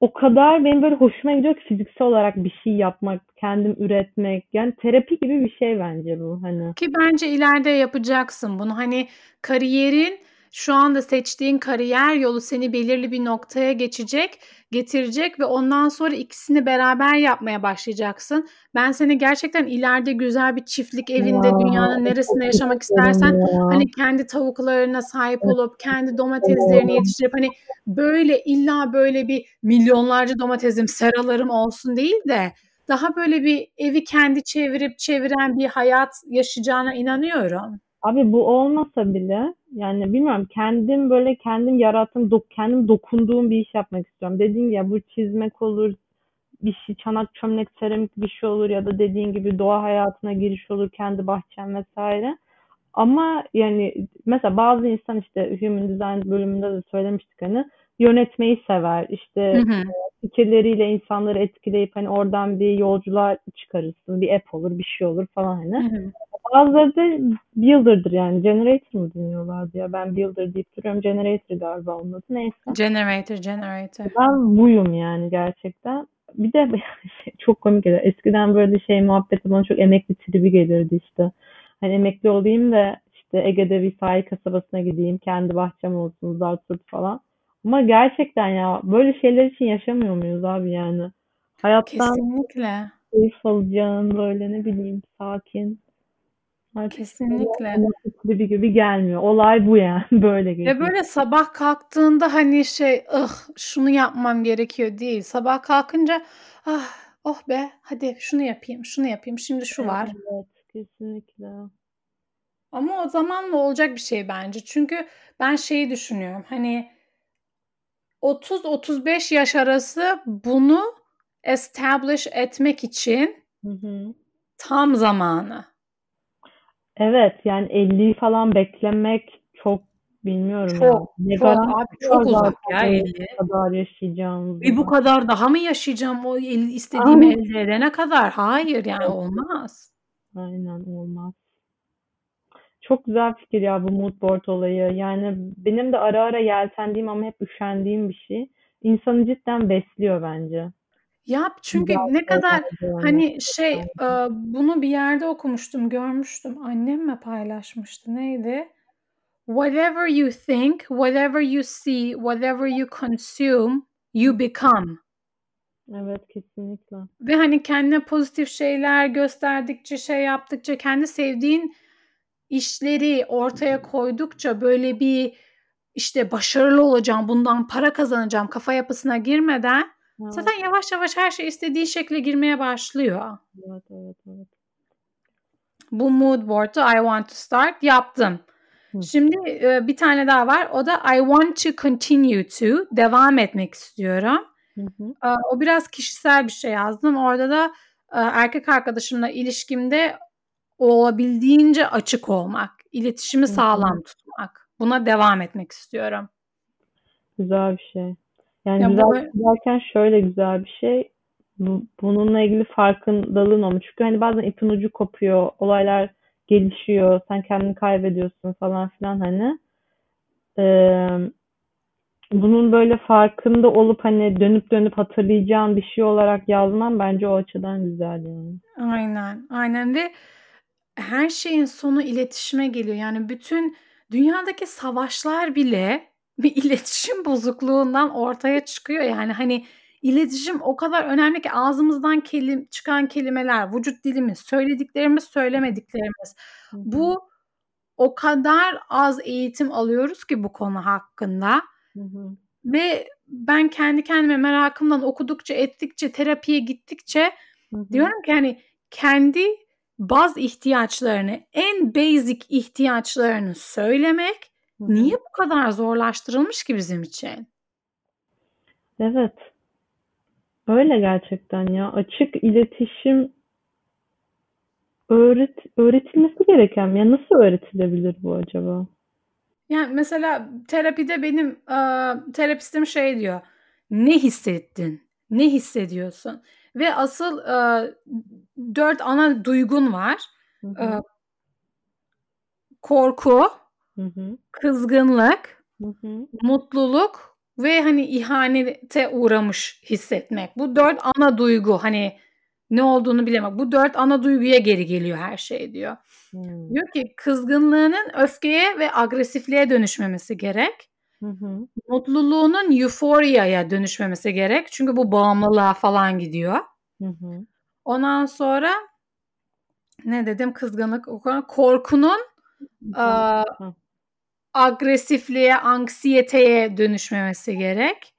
o kadar benim böyle hoşuma gidiyor ki fiziksel olarak bir şey yapmak, kendim üretmek. Yani terapi gibi bir şey bence bu hani. Ki bence ileride yapacaksın bunu. Hani kariyerin şu anda seçtiğin kariyer yolu seni belirli bir noktaya geçecek, getirecek ve ondan sonra ikisini beraber yapmaya başlayacaksın. Ben seni gerçekten ileride güzel bir çiftlik evinde ya, dünyanın neresinde yaşamak istersen ya. hani kendi tavuklarına sahip olup kendi domateslerini yetiştirip hani böyle illa böyle bir milyonlarca domatesim, seralarım olsun değil de daha böyle bir evi kendi çevirip çeviren bir hayat yaşayacağına inanıyorum. Abi bu olmasa bile yani bilmiyorum kendim böyle kendim yarattığım, dok kendim dokunduğum bir iş yapmak istiyorum. Dediğim ya bu çizmek olur, bir şey çanak çömlek seramik bir şey olur ya da dediğin gibi doğa hayatına giriş olur kendi bahçem vesaire. Ama yani mesela bazı insan işte Human Design bölümünde de söylemiştik hani yönetmeyi sever. İşte hı hı. fikirleriyle insanları etkileyip hani oradan bir yolculuğa çıkarırsın. Bir app olur, bir şey olur falan hani. Hı hı. Bazıları da Builder'dır yani. Generator mı dinliyorlardı ya? Ben Builder deyip duruyorum. Generator galiba onun adı. Neyse. Generator, Generator. Ben buyum yani gerçekten. Bir de [LAUGHS] çok komik geliyor. Eskiden böyle şey muhabbeti bana çok emekli tribi gelirdi işte. Hani emekli olayım da işte Ege'de bir sahil kasabasına gideyim. Kendi bahçem olsun, zarturt falan. Ama gerçekten ya böyle şeyler için yaşamıyor muyuz abi yani? Hayattan Kesinlikle. keyif alacağın böyle ne bileyim sakin Kesinlikle. gibi gibi gelmiyor. Olay bu yani. [LAUGHS] Böyle Ve böyle sabah kalktığında hani şey ıh şunu yapmam gerekiyor değil. Sabah kalkınca ah oh be hadi şunu yapayım şunu yapayım şimdi şu var. Evet kesinlikle. Ama o zamanla olacak bir şey bence. Çünkü ben şeyi düşünüyorum. Hani 30-35 yaş arası bunu establish etmek için Hı hı. Tam zamanı. Evet yani 50'yi falan beklemek çok bilmiyorum. Çok, Ne çok abi çok uzak ya zaten 50. bu kadar yaşayacağımıza. Ve bu kadar daha mı yaşayacağım o istediğimi Aynen. elde edene kadar? Hayır yani olmaz. Aynen olmaz. Çok güzel fikir ya bu mood board olayı. Yani benim de ara ara yeltendiğim ama hep üşendiğim bir şey. İnsanı cidden besliyor bence. Yap çünkü Güzel ne kadar şeyler görmek. hani şey e, bunu bir yerde okumuştum, görmüştüm. Annem mi paylaşmıştı? Neydi? Whatever you think, whatever you see, whatever you consume, you become. Evet kesinlikle. Ve hani kendine pozitif şeyler gösterdikçe, şey yaptıkça, kendi sevdiğin işleri ortaya koydukça böyle bir işte başarılı olacağım, bundan para kazanacağım kafa yapısına girmeden Evet, zaten yavaş yavaş her şey istediği şekle girmeye başlıyor. evet, evet, evet. Bu mood board'u I want to start yaptım. Hı. Şimdi e, bir tane daha var. O da I want to continue to devam etmek istiyorum. Hı hı. E, O biraz kişisel bir şey yazdım. Orada da e, erkek arkadaşımla ilişkimde olabildiğince açık olmak, iletişimi sağlam tutmak. Buna devam etmek istiyorum. Güzel bir şey. Yani Ya güzel şey derken şöyle güzel bir şey. Bu, bununla ilgili farkındalığın olmuş. Çünkü hani bazen ipin ucu kopuyor, olaylar gelişiyor, sen kendini kaybediyorsun falan filan hani. Ee, bunun böyle farkında olup hani dönüp dönüp hatırlayacağın bir şey olarak yazman bence o açıdan güzel yani. Aynen, aynen ve her şeyin sonu iletişime geliyor. Yani bütün dünyadaki savaşlar bile [LAUGHS] bir iletişim bozukluğundan ortaya çıkıyor. Yani hani iletişim o kadar önemli ki ağzımızdan kelim çıkan kelimeler, vücut dilimiz, söylediklerimiz, söylemediklerimiz. Bu o kadar az eğitim alıyoruz ki bu konu hakkında. Hı hı. Ve ben kendi kendime merakımdan okudukça, ettikçe, terapiye gittikçe Hı hı. diyorum ki hani kendi baz ihtiyaçlarını, en basic ihtiyaçlarını söylemek Hı hı. niye bu kadar zorlaştırılmış ki bizim için? Evet. Öyle gerçekten ya. Açık iletişim öğret öğretilmesi gereken ya nasıl öğretilebilir bu acaba? Yani mesela terapide benim e, terapistim şey diyor. Ne hissettin? Ne hissediyorsun? Ve asıl e, dört ana duygun var. Hı E, hı. korku, Hı hı. kızgınlık, Hı hı. mutluluk ve hani ihanete uğramış hissetmek. Bu dört ana duygu hani ne olduğunu bilemek. Bu dört ana duyguya geri geliyor her şey diyor. Hmm. Diyor ki kızgınlığının öfkeye ve agresifliğe dönüşmemesi gerek. Hı hı. Mutluluğunun euphoria'ya dönüşmemesi gerek. Çünkü bu bağımlılığa falan gidiyor. Hı hı. Ondan sonra ne dedim kızgınlık korkunun aa, Hı. agresifliğe, anksiyeteye dönüşmemesi gerek.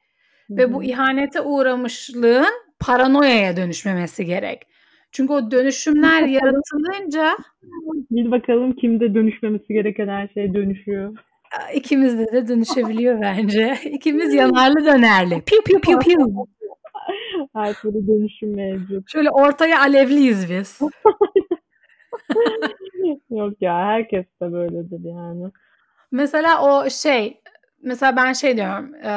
Hı Ve bu hı. ihanete uğramışlığın paranoyaya dönüşmemesi gerek. Çünkü o dönüşümler yaratılınca Bir bakalım kimde dönüşmemesi gereken her şey dönüşüyor. İkimizde de dönüşebiliyor [LAUGHS] bence. İkimiz yanarlı dönerli. [LAUGHS] Piu piu piu piu. Her türlü dönüşüm mevcut. Şöyle ortaya alevliyiz biz. [LAUGHS] Yok ya herkes de böyledir yani. Mesela o şey, mesela ben şey diyorum, e,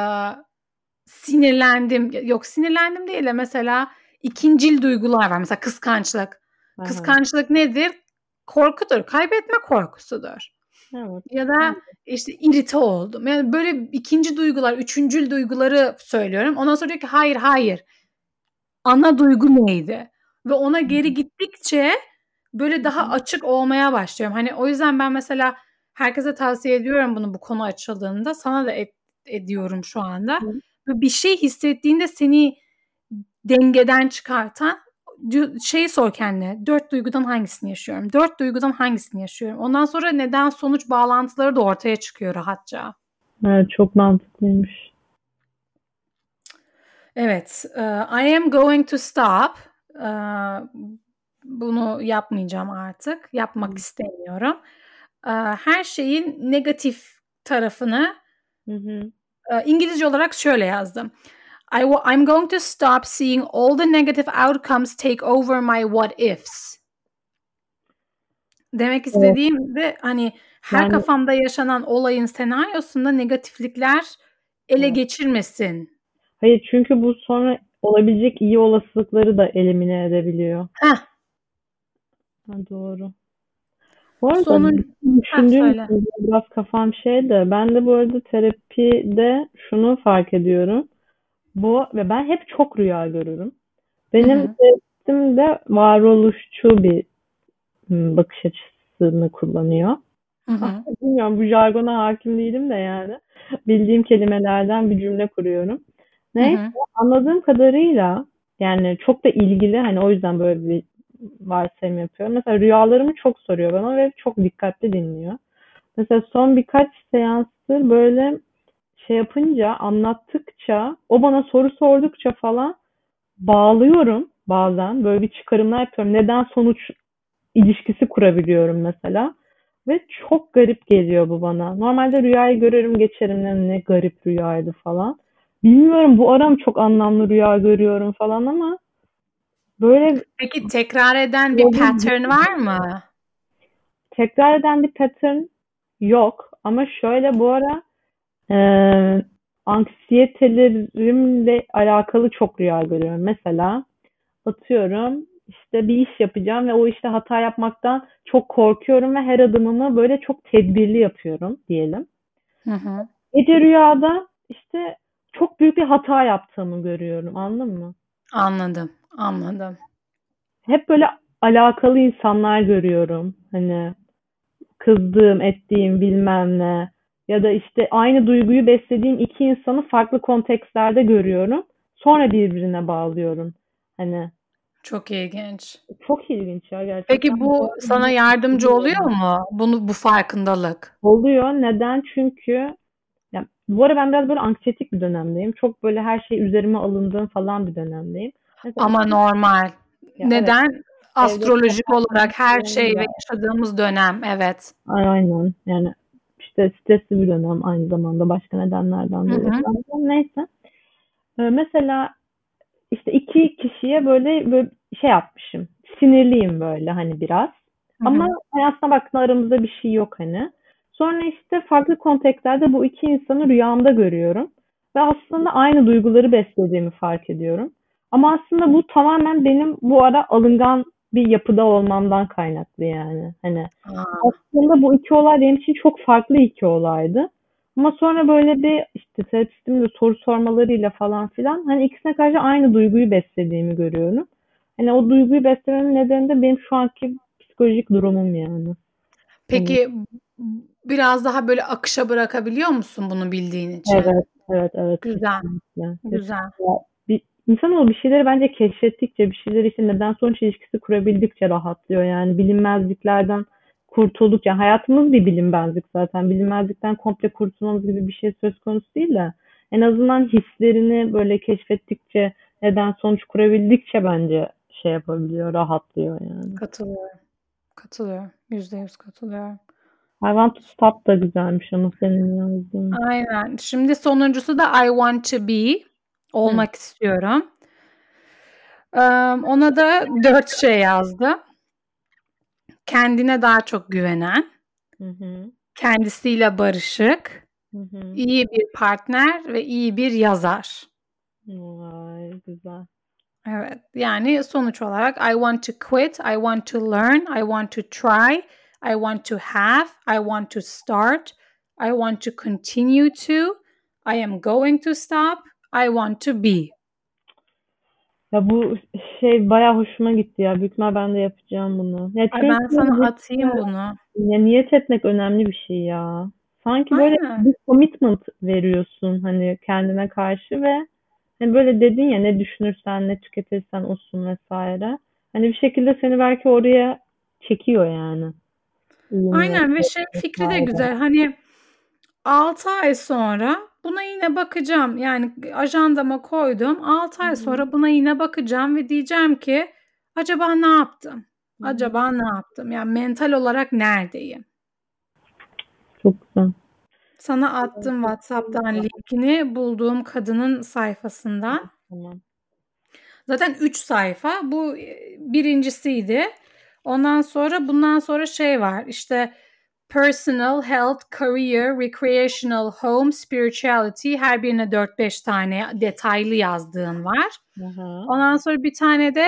sinirlendim, yok sinirlendim değil de mesela ikincil duygular var. Mesela kıskançlık. Aha. Kıskançlık nedir? Korkudur, kaybetme korkusudur. Evet. Ya da işte irite oldum. Yani böyle ikinci duygular, üçüncül duyguları söylüyorum. Ondan sonra diyor ki hayır hayır. Ana duygu neydi? Ve ona geri gittikçe böyle daha açık olmaya başlıyorum. Hani o yüzden ben mesela herkese tavsiye ediyorum bunu bu konu açıldığında. Sana da et, ediyorum şu anda. Hı. Bir şey hissettiğinde seni dengeden çıkartan şeyi sor kendine. Dört duygudan hangisini yaşıyorum? Dört duygudan hangisini yaşıyorum? Ondan sonra neden sonuç bağlantıları da ortaya çıkıyor rahatça. Evet çok mantıklıymış. Evet. e, I am going to stop. E, bunu yapmayacağım artık. Yapmak istemiyorum. E, her şeyin negatif tarafını Hı hı. İngilizce olarak şöyle yazdım. I w- I'm going to stop seeing all the negative outcomes take over my what ifs. Demek istediğim de hani her Yani kafamda yaşanan olayın senaryosunda negatiflikler ele Evet. geçirmesin. Hayır çünkü bu sonra olabilecek iyi olasılıkları da elimine edebiliyor. Heh. Ha, doğru. Bu arada Sonun düşündüğüm biraz kafam şey de ben de bu arada terapide şunu fark ediyorum. Bu ve ben hep çok rüya görürüm. Benim Hı hı. terapistim de varoluşçu bir bakış açısını kullanıyor. Hı hı. Bilmiyorum bu jargona hakim değilim de yani. Bildiğim kelimelerden bir cümle kuruyorum. Hı Neyse hı. anladığım kadarıyla yani çok da ilgili hani o yüzden böyle bir varsayım yapıyorum. Mesela rüyalarımı çok soruyor bana ve çok dikkatli dinliyor. Mesela son birkaç seanstır böyle şey yapınca, anlattıkça, o bana soru sordukça falan bağlıyorum bazen. Böyle bir çıkarımlar yapıyorum. Neden sonuç ilişkisi kurabiliyorum mesela. Ve çok garip geliyor bu bana. Normalde rüyayı görürüm geçerim ne, ne garip rüyaydı falan. Bilmiyorum bu ara mı çok anlamlı rüya görüyorum falan ama böyle Peki tekrar eden bir pattern var mı? tekrar eden bir pattern yok. Ama şöyle bu ara e, anksiyetelerimle alakalı çok rüya görüyorum. Mesela atıyorum işte bir iş yapacağım ve o işte hata yapmaktan çok korkuyorum ve her adımımı böyle çok tedbirli yapıyorum diyelim. Hı hı. Gece rüyada işte çok büyük bir hata yaptığımı görüyorum. Anladın mı? Anladım. Anladım. Hep böyle alakalı insanlar görüyorum. Hani kızdığım, ettiğim bilmem ne ya da işte aynı duyguyu beslediğim iki insanı farklı kontekstlerde görüyorum. Sonra birbirine bağlıyorum. Hani Çok ilginç. çok ilginç ya gerçekten. Peki bu sana yardımcı oluyor mu? Bunu bu farkındalık. Oluyor. Neden? Çünkü ya, bu ara ben biraz böyle anksiyetik bir dönemdeyim. Çok böyle her şey üzerime alındığım falan bir dönemdeyim. Mesela Ama normal. Ya Neden? Astrolojik kapattığım olarak her şey ve yaşadığımız dönem. Evet. Aynen. Yani işte stresli bir dönem aynı zamanda başka nedenlerden dolayı. Neyse. Ee, mesela işte iki kişiye böyle, böyle şey yapmışım. Sinirliyim böyle hani biraz. Hı hı. Ama hani aslında baktığında aramızda bir şey yok hani. Sonra işte farklı kontekstlerde bu iki insanı rüyamda görüyorum. Ve aslında aynı duyguları beslediğimi fark ediyorum. Ama aslında bu tamamen benim bu ara alıngan bir yapıda olmamdan kaynaklı yani. Hani Aa, aslında bu iki olay benim için çok farklı iki olaydı. Ama sonra böyle bir işte terapistimin de soru sormalarıyla falan filan hani ikisine karşı aynı duyguyu beslediğimi görüyorum. Hani o duyguyu beslememin nedeni de benim şu anki psikolojik durumum yani. Peki biraz daha böyle akışa bırakabiliyor musun bunu bildiğin için? Evet, evet, evet. Güzel. kesinlikle. Güzel. İnsanoğlu bir şeyleri bence keşfettikçe, bir şeyleri işte neden sonuç ilişkisi kurabildikçe rahatlıyor. Yani bilinmezliklerden kurtuldukça, hayatımız bir bilinmezlik zaten. Bilinmezlikten komple kurtulmamız gibi bir şey söz konusu değil de en azından hislerini böyle keşfettikçe, neden sonuç kurabildikçe bence şey yapabiliyor, rahatlıyor yani. Katılıyorum. Katılıyorum. Yüzde yüz katılıyorum. I want to stop da güzelmiş ama senin yazdığın. Aynen. Şimdi sonuncusu da I want to be. Olmak istiyorum. Eee, ona da dört şey yazdım. Kendine daha çok güvenen, Hı hı. kendisiyle barışık, Hı hı. iyi bir partner ve iyi bir yazar. Vay güzel. Evet. Yani sonuç olarak I want to quit, I want to learn, I want to try, I want to have, I want to start, I want to continue to, I am going to stop, I want to be. Ya bu şey bayağı hoşuma gitti ya. Büyük ben de yapacağım bunu. Ya Ay ben sana atayım bunu. ya niyet etmek önemli bir şey ya. Sanki böyle Aynen. bir commitment veriyorsun hani kendine karşı ve hani böyle dedin ya ne düşünürsen ne tüketirsen olsun vesaire. Hani bir şekilde seni belki oraya çekiyor yani. Aynen ve şey fikri de güzel. Hani 6 ay sonra buna yine bakacağım. Yani ajandama koydum. 6 ay sonra buna yine bakacağım ve diyeceğim ki acaba ne yaptım? Hı hı. Acaba ne yaptım? Yani mental olarak neredeyim? Çok güzel. Sana attım WhatsApp'tan linkini bulduğum kadının sayfasından. Tamam. Zaten 3 sayfa. Bu e, birincisiydi. Ondan sonra bundan sonra şey var. İşte personal, health, career, recreational, home, spirituality her birine 4-5 tane detaylı yazdığın var. Hı hı. Ondan sonra bir tane de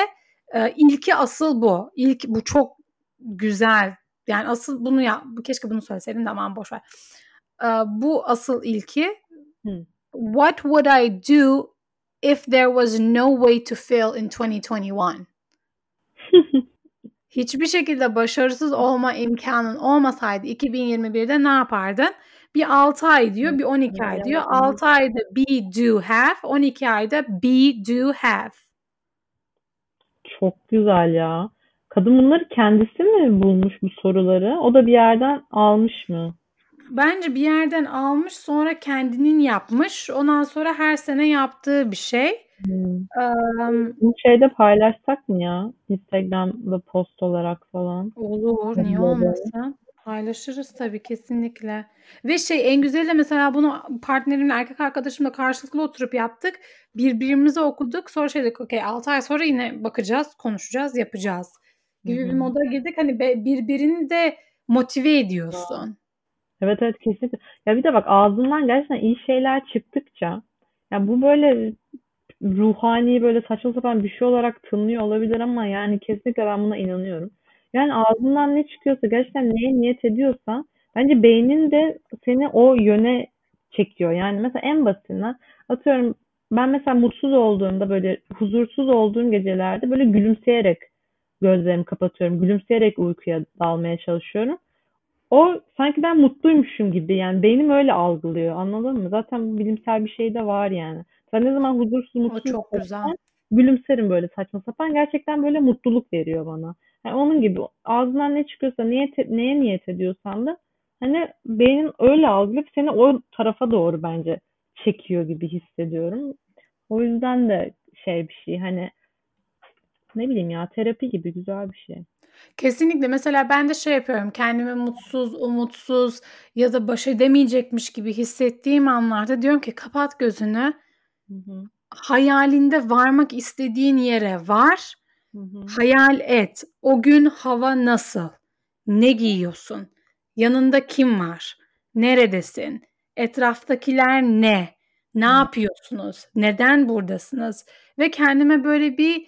e, ilki asıl bu. İlk bu çok güzel. Yani asıl bunu ya keşke bunu söyleseydim de aman boş ver. E, bu asıl ilki. Hı. What would I do if there was no way to fail in 2021? [LAUGHS] Hiçbir şekilde başarısız olma imkanın olmasaydı 2021'de ne yapardın? Bir 6 ay diyor, bir 12 ay diyor. 6 ayda be, do, have, 12 ayda be, do, have. Çok güzel ya. Kadın bunları kendisi mi bulmuş bu soruları? O da bir yerden almış mı? Bence bir yerden almış sonra kendinin yapmış. Ondan sonra her sene yaptığı bir şey. Hmm. Um, Bunu şeyde paylaşsak mı ya? Instagram'da post olarak falan. olur, niye olmasın? Paylaşırız tabii kesinlikle. Ve şey en güzeli de mesela bunu partnerimle erkek arkadaşımla karşılıklı oturup yaptık. Birbirimize okuduk. Sonra şey dedik okey 6 ay sonra yine bakacağız, konuşacağız, yapacağız gibi Hı bir moda girdik. Hani birbirini de motive ediyorsun. Evet evet kesinlikle. Ya bir de bak ağzından gerçekten iyi şeyler çıktıkça ya bu böyle ruhani böyle saçma sapan bir şey olarak tınlıyor olabilir ama yani kesinlikle ben buna inanıyorum. Yani ağzından ne çıkıyorsa gerçekten neye niyet ediyorsan bence beynin de seni o yöne çekiyor. Yani mesela en basitinden atıyorum ben mesela mutsuz olduğumda böyle huzursuz olduğum gecelerde böyle gülümseyerek gözlerimi kapatıyorum. Gülümseyerek uykuya dalmaya çalışıyorum. O sanki ben mutluymuşum gibi yani beynim öyle algılıyor anladın mı? Zaten bilimsel bir şey de var yani. Sen ne zaman huzursuz mutsuz çok güzel. gülümserim böyle saçma sapan. Gerçekten böyle mutluluk veriyor bana. Yani onun gibi ağzından ne çıkıyorsa niyet, neye niyet ediyorsan da hani beynin öyle algılayıp seni o tarafa doğru bence çekiyor gibi hissediyorum. O yüzden de şey bir şey hani ne bileyim ya terapi gibi güzel bir şey. Kesinlikle. Mesela ben de şey yapıyorum. Kendimi mutsuz, umutsuz ya da baş edemeyecekmiş gibi hissettiğim anlarda diyorum ki kapat gözünü. Hı hı. Hayalinde varmak istediğin yere var. Hı hı. Hayal et. O gün hava nasıl? Ne giyiyorsun? Yanında kim var? Neredesin? Etraftakiler ne? Ne Hı. yapıyorsunuz? Neden buradasınız? Ve kendime böyle bir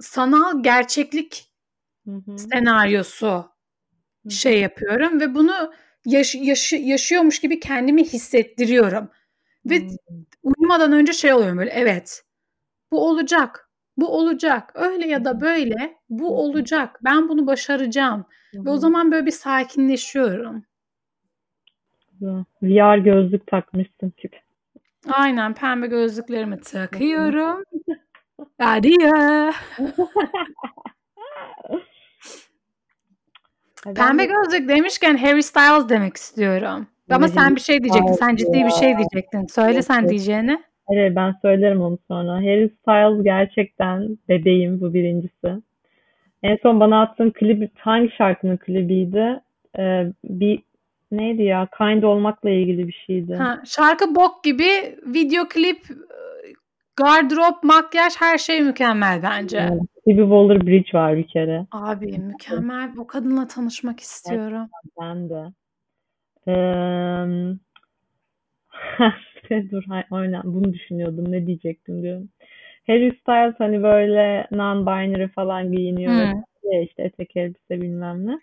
sanal gerçeklik Hı hı. senaryosu Hı hı. şey yapıyorum ve bunu yaş- yaşı- yaşıyormuş gibi kendimi hissettiriyorum. Ve Hmm. uyumadan önce şey oluyorum böyle evet bu olacak. Bu olacak. Öyle ya da böyle bu olacak. Ben bunu başaracağım. Hı Ve o hı. zaman böyle bir sakinleşiyorum. VR gözlük takmışsın gibi. Aynen pembe gözlüklerimi takıyorum. [LAUGHS] Ben [LAUGHS] Pembe gözlük demişken Harry Styles demek istiyorum. Ama sen bir şey diyecektin. Sen ciddi bir şey diyecektin. Söyle sen diyeceğini. Hayır ben söylerim onu sonra. Harry Styles gerçekten bebeğim bu birincisi. En son bana attığın klip hangi şarkının klibiydi? Ee, bir neydi ya? Kind olmakla ilgili bir şeydi. Ha, şarkı bok gibi video klip, gardırop, makyaj her şey mükemmel bence. Evet. Phoebe Waller-Bridge var bir kere. Abi mükemmel. O kadınla tanışmak istiyorum. Ben de. Eee [LAUGHS] dur hay- aynen bunu düşünüyordum. Ne diyecektim diyorum. Harry Styles hani böyle non-binary falan giyiniyor. Hı. Ya işte etek elbise bilmem ne.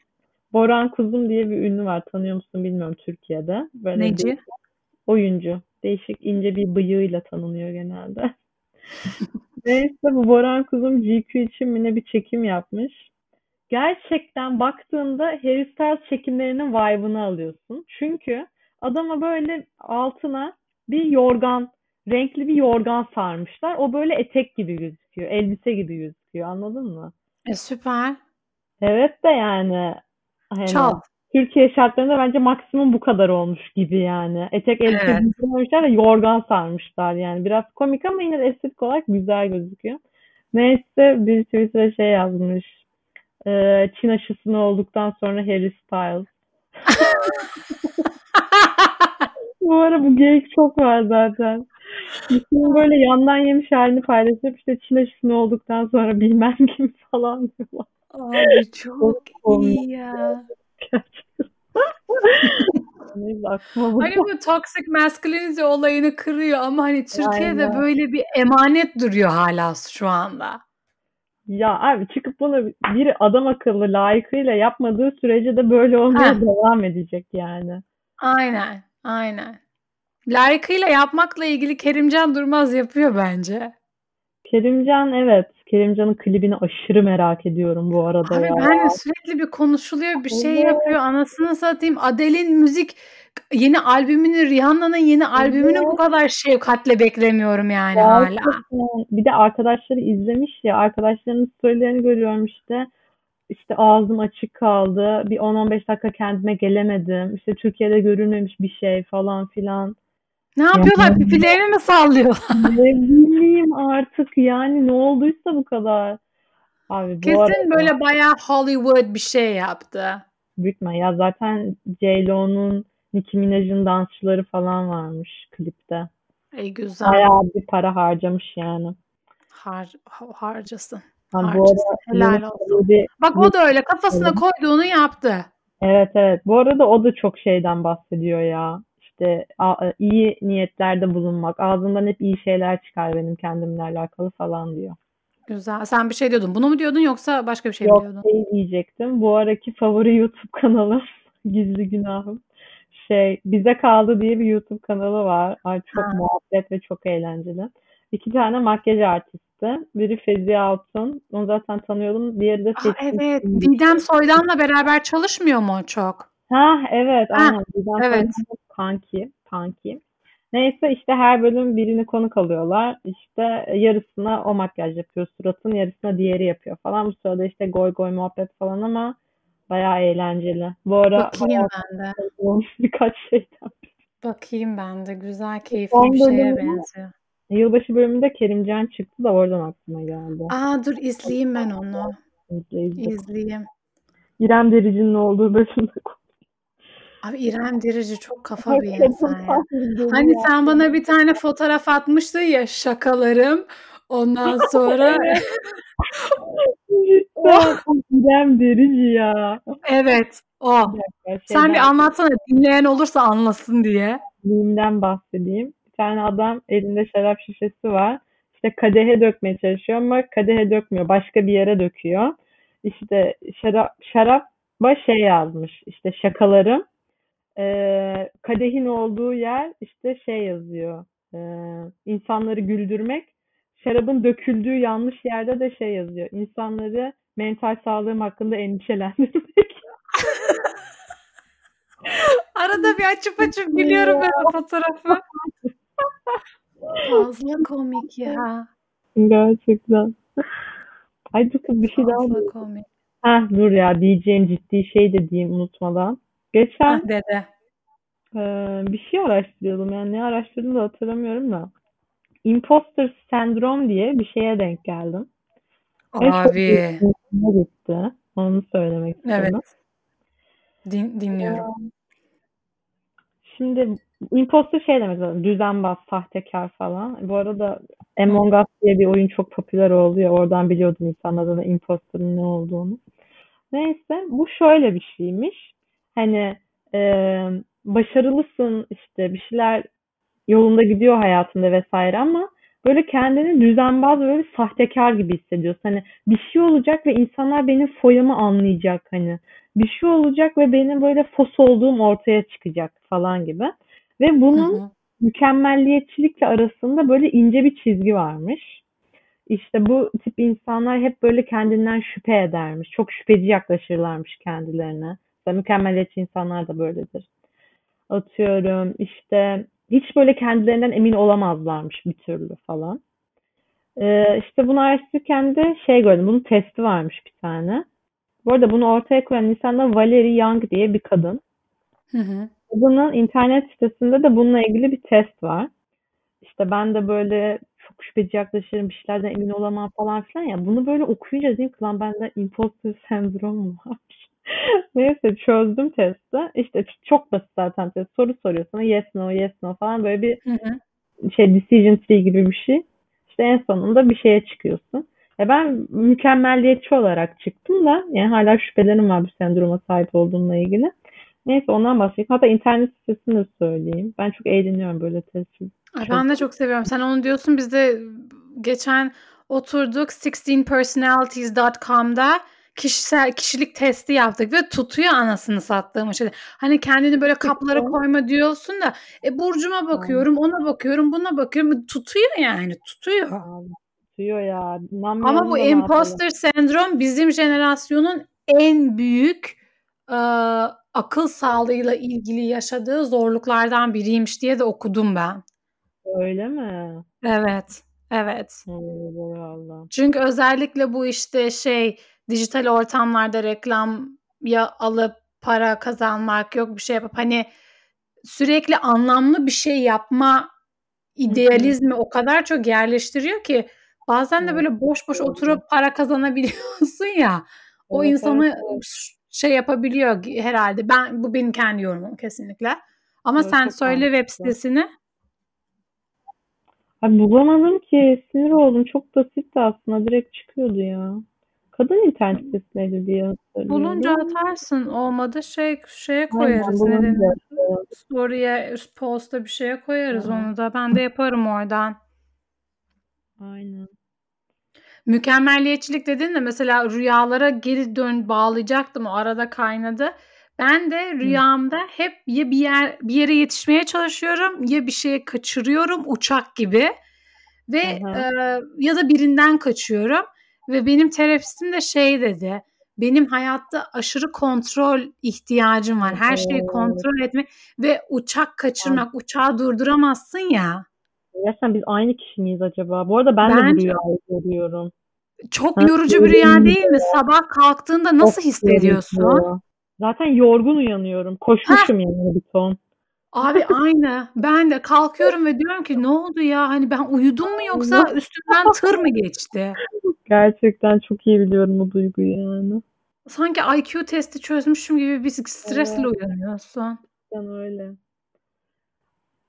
Boran Kuzum diye bir ünlü var. Tanıyor musun bilmiyorum Türkiye'de. Böyle Neci? bir oyuncu. Değişik ince bir bıyığıyla tanınıyor genelde. [LAUGHS] Neyse bu Boran Kuzum GQ için mi ne bir çekim yapmış. Gerçekten baktığında Harry Styles çekimlerinin vibe'ını alıyorsun. Çünkü adama böyle altına bir yorgan, renkli bir yorgan sarmışlar. O böyle etek gibi gözüküyor, elbise gibi gözüküyor. Anladın mı? E süper. Evet de yani hani Çal. Türkiye şartlarında bence maksimum bu kadar olmuş gibi yani. Etek elbise Evet. giymemişler ve yorgan sarmışlar yani. Biraz komik ama yine estetik olarak güzel gözüküyor. Neyse bir Twitter'a şey yazmış. Ee, Çin aşısını olduktan sonra Harry Styles. [LAUGHS] Bu ara bu geyik çok var zaten. İsmini böyle yandan yemiş halini paylaşıp işte Çin aşısını olduktan sonra bilmem kim falan diyorlar. Abi çok iyi ya. [LAUGHS] Hani bu toxic masculinity olayını kırıyor ama hani Türkiye'de Aynen. böyle bir emanet duruyor hala şu anda. Ya abi çıkıp bunu biri adam akıllı layıkıyla yapmadığı sürece de böyle olmaya Heh. devam edecek yani. Aynen, aynen. Layıkıyla yapmakla ilgili Kerimcan Durmaz yapıyor bence. Kerimcan evet. Kerimcan'ın klibini aşırı merak ediyorum bu arada Abi ya. ben de sürekli bir konuşuluyor, bir şey Evet. yapıyor. Anasını satayım. Adele'in müzik yeni albümünü, Rihanna'nın yeni albümünü bu kadar şefkatle beklemiyorum yani hala. Gerçekten. Bir de arkadaşları izlemiş ya. Arkadaşlarının storylerini görüyorum işte. İşte ağzım açık kaldı. Bir 10-15 dakika kendime gelemedim. İşte Türkiye'de görülmemiş bir şey falan filan. Ne yapıyorlar? Pipilerini mi sallıyorlar? [LAUGHS] Ne bileyim artık yani ne olduysa bu kadar. Abi bu Kesin arada böyle bayağı Hollywood bir şey yaptı. büyük ihtimal- Ya zaten J-Lo'nun Nicki Minaj'ın dansçıları falan varmış klipte. Ey güzel. Bayağı bir para harcamış yani. Har ha- harcasın. Ha, bu Harcasın. arada Helal olsun. Emre- Bak o da öyle kafasına koyduğunu yaptı. Evet evet. Bu arada o da çok şeyden bahsediyor ya. İşte iyi niyetlerde bulunmak. Ağzımdan hep iyi şeyler çıkar benim kendimle alakalı falan diyor. Güzel. Sen bir şey diyordun. Bunu mu diyordun yoksa başka bir şey mi Yok diyordun? şey diyecektim. Bu araki favori YouTube kanalım. [LAUGHS] Gizli günahım. Şey Bize Kaldı diye bir YouTube kanalı var. Ay çok Ha. muhabbet ve çok eğlenceli. İki tane makyaj artisti. Biri Fezi Altun. Onu zaten tanıyordum. Diğeri de Aa, Seçkin evet. Şimşek. Didem Soydan'la beraber çalışmıyor mu çok? Ha evet Ha, aynen. Didem evet. Soydan'ın kanki. Kanki. Neyse işte her bölüm birini konuk alıyorlar. İşte yarısına o makyaj yapıyor suratın, yarısına diğeri yapıyor falan. Bu sırada işte goy goy muhabbet falan ama bayağı eğlenceli. Bu ara Bakayım ben de. [LAUGHS] birkaç şeyden. Bakayım ben de. Güzel, keyifli Son bir şeye benziyor. Yılbaşı bölümünde Kerimcan çıktı da oradan aklıma geldi. Aa dur izleyeyim ben onu. İzle, izle. İzleyeyim. İrem Derici'nin olduğu bölümde Abi İrem Derici çok kafa bir insan ya. Hani sen bana bir tane fotoğraf atmıştın ya şakalarım. Ondan [LAUGHS] sonra Cidden [LAUGHS] o İrem Derici ya. evet o. Ya Sen bir şeyden- anlatsana dinleyen olursa anlasın diye. Mimden bahsedeyim. Bir tane adam elinde şarap şişesi var. İşte kadehe dökmeye çalışıyor ama kadehe dökmüyor. Başka bir yere döküyor. İşte şarap şaraba şey yazmış. İşte şakalarım. Ee, kadehin olduğu yer işte şey yazıyor. Ee, insanları güldürmek. Şarabın döküldüğü yanlış yerde de şey yazıyor. İnsanları mental sağlığım hakkında endişelendirmek. [LAUGHS] Arada bir açıp açıp gülüyorum ben o fotoğrafı. Fazla komik ya. Gerçekten. Ay dur kız bir şey daha Fazla komik. Heh, dur ya diyeceğim ciddi şey de diyeyim unutmadan. Geçen Hah dede. eee, bir şey araştırıyordum yani ne araştırdım da hatırlamıyorum da. Imposter sendrom diye bir şeye denk geldim. Çok Abi. hoşuma gitti. Onu söylemek istedim. Evet. Din, dinliyorum. Şimdi imposter şey demek zaten düzenbaz, sahtekar falan. Bu arada Among Us diye bir oyun çok popüler oldu ya oradan biliyordum insanların da imposter'ın ne olduğunu. Neyse bu şöyle bir şeymiş. Hani eee, başarılısın işte bir şeyler yolunda gidiyor hayatında vesaire ama böyle kendini düzenbaz böyle sahtekar gibi hissediyorsun. Hani bir şey olacak ve insanlar benim foyamı anlayacak hani. Bir şey olacak ve benim böyle fos olduğum ortaya çıkacak falan gibi. Ve bunun hı. mükemmelliyetçilikle arasında böyle ince bir çizgi varmış. İşte bu tip insanlar hep böyle kendinden şüphe edermiş. Çok şüpheci yaklaşırlarmış kendilerine. Mesela mükemmeliyetçi insanlar da böyledir. Atıyorum işte hiç böyle kendilerinden emin olamazlarmış bir türlü falan. Ee, işte bunu araştırırken de şey gördüm. Bunun testi varmış bir tane. Bu arada bunu ortaya koyan insan da Valerie Young diye bir kadın. Hı hı. Kadının internet sitesinde de bununla ilgili bir test var. İşte ben de böyle çok şüpheci yaklaşırım, bir şeylerden emin olamam falan filan ya. Bunu böyle okuyunca dedim ki lan bende imposter sendromu varmış. [LAUGHS] Neyse çözdüm testi. İşte çok basit zaten test. Soru soruyor sana yes no yes no falan böyle bir Hı hı. şey decision tree gibi bir şey. İşte en sonunda bir şeye çıkıyorsun. Ya ben mükemmelliyetçi olarak çıktım da yani hala şüphelerim var bu sendroma sahip olduğumla ilgili. Neyse ondan bahsedeyim. Hatta internet sitesini de söyleyeyim. Ben çok eğleniyorum böyle testsiz. Ay ben de çok seviyorum. Sen onu diyorsun. Biz de geçen oturduk 16personalities.com'da kişisel kişilik testi yaptık ve tutuyor anasını sattığım şey. Hani kendini böyle kaplara koyma diyorsun da e burcuma bakıyorum, ona bakıyorum, buna bakıyorum. Tutuyor yani, tutuyor. Abi, tutuyor ya. Ama bu imposter sendrom bizim jenerasyonun en büyük e, akıl sağlığıyla ilgili yaşadığı zorluklardan biriymiş diye de okudum ben. Öyle mi? Evet. Evet. Allah. Çünkü özellikle bu işte şey dijital ortamlarda reklam ya alıp para kazanmak yok bir şey yapıp hani sürekli anlamlı bir şey yapma idealizmi o kadar çok yerleştiriyor ki bazen de böyle boş boş oturup para kazanabiliyorsun ya. O insanı şey yapabiliyor herhalde. Ben bu benim kendi yorumum kesinlikle. Ama evet, sen söyle web sitesini. Abi bulamadım ki. Sinir oldum. Çok basitti aslında. Direkt çıkıyordu ya. Kadın internet sitesiydi diye hatırlıyorum. Bulunca atarsın. Olmadı şey şeye koyarız. Aynen, Story'e, post'a bir şeye koyarız Aynen. onu da. Ben de yaparım oradan. Aynen. Mükemmelliyetçilik dedin de mesela rüyalara geri dön bağlayacaktım. O arada kaynadı. Ben de rüyamda hep ya bir yer bir yere yetişmeye çalışıyorum ya bir şeye kaçırıyorum uçak gibi ve e, ya da birinden kaçıyorum ve benim terapistim de şey dedi. Benim hayatta aşırı kontrol ihtiyacım var. Her şeyi kontrol etme ve uçak kaçırmak, uçağı durduramazsın ya. Gerçekten biz aynı kişi miyiz acaba? Bu arada ben Bence, de bu rüyayı görüyorum. Çok ha, yorucu bir rüya değil mi? Sabah kalktığında nasıl hissediyorsun? Zaten yorgun uyanıyorum. Koşmuşum Heh. yani bir ton. Abi [LAUGHS] aynı. Ben de kalkıyorum ve diyorum ki ne oldu ya? Hani ben uyudum mu yoksa üstümden tır mı geçti? [LAUGHS] Gerçekten çok iyi biliyorum bu duyguyu yani. Sanki IQ testi çözmüşüm gibi bir stresle evet. uyanıyorsun. Ben öyle.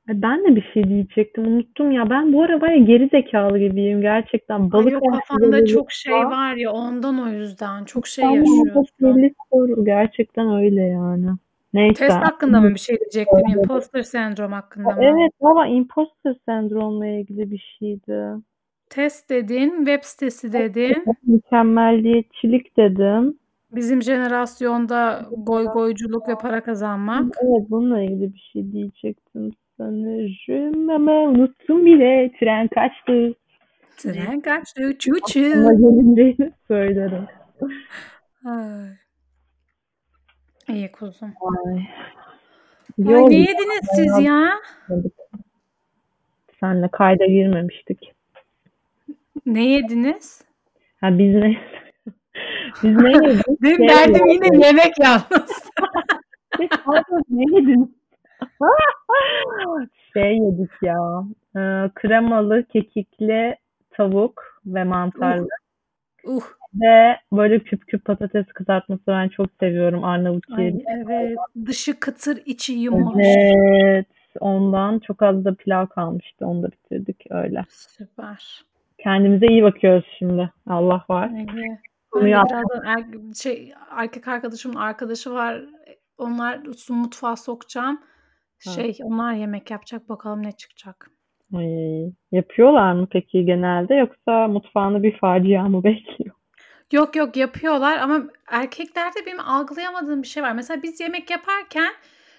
Ben de bir şey diyecektim. Unuttum ya. Ben bu ara ya geri zekalı gibiyim gerçekten. Balık Ay yok kafanda çok şey var ya ondan o yüzden. Çok şey yaşıyorsun. soru. Gerçekten öyle yani. Neyse. Test hakkında mı bir şey diyecektim? Evet. Imposter sendrom hakkında mı? Evet ama imposter sendromla ilgili bir şeydi. Test dedin, web sitesi dedin. Mükemmelliyetçilik dedim. Bizim jenerasyonda goy goyculuk ve para kazanmak. Evet bununla ilgili bir şey diyecektim sanırım ama unuttum bile. Tren kaçtı. Tren kaçtı. Çuçu. Ama gelince söylerim. Ay. İyi kuzum. Ay. Ay ne yediniz siz ya? Senle kayda girmemiştik. Ne yediniz? Ha biz ne? [LAUGHS] biz ne yedik? [LAUGHS] Benim şey derdim yine yemek yalnız. [LAUGHS] ne yediniz? şey yedik ya. E, kremalı, kekikli tavuk ve mantarlı. Uh. uh. Ve böyle küp küp patates kızartması ben çok seviyorum Arnavut Ay, Evet. Dışı kıtır, içi yumuş. Evet. Ondan çok az da pilav kalmıştı. Onu da bitirdik öyle. Süper. Kendimize iyi bakıyoruz şimdi. Allah var. Evet. Er, şey, erkek arkadaşımın arkadaşı var. Onlar mutfağa sokacağım. Şey onlar yemek yapacak bakalım ne çıkacak. Ay, yapıyorlar mı peki genelde yoksa mutfağını bir facia mı [LAUGHS] bekliyor? Yok yok yapıyorlar ama erkeklerde benim algılayamadığım bir şey var. Mesela biz yemek yaparken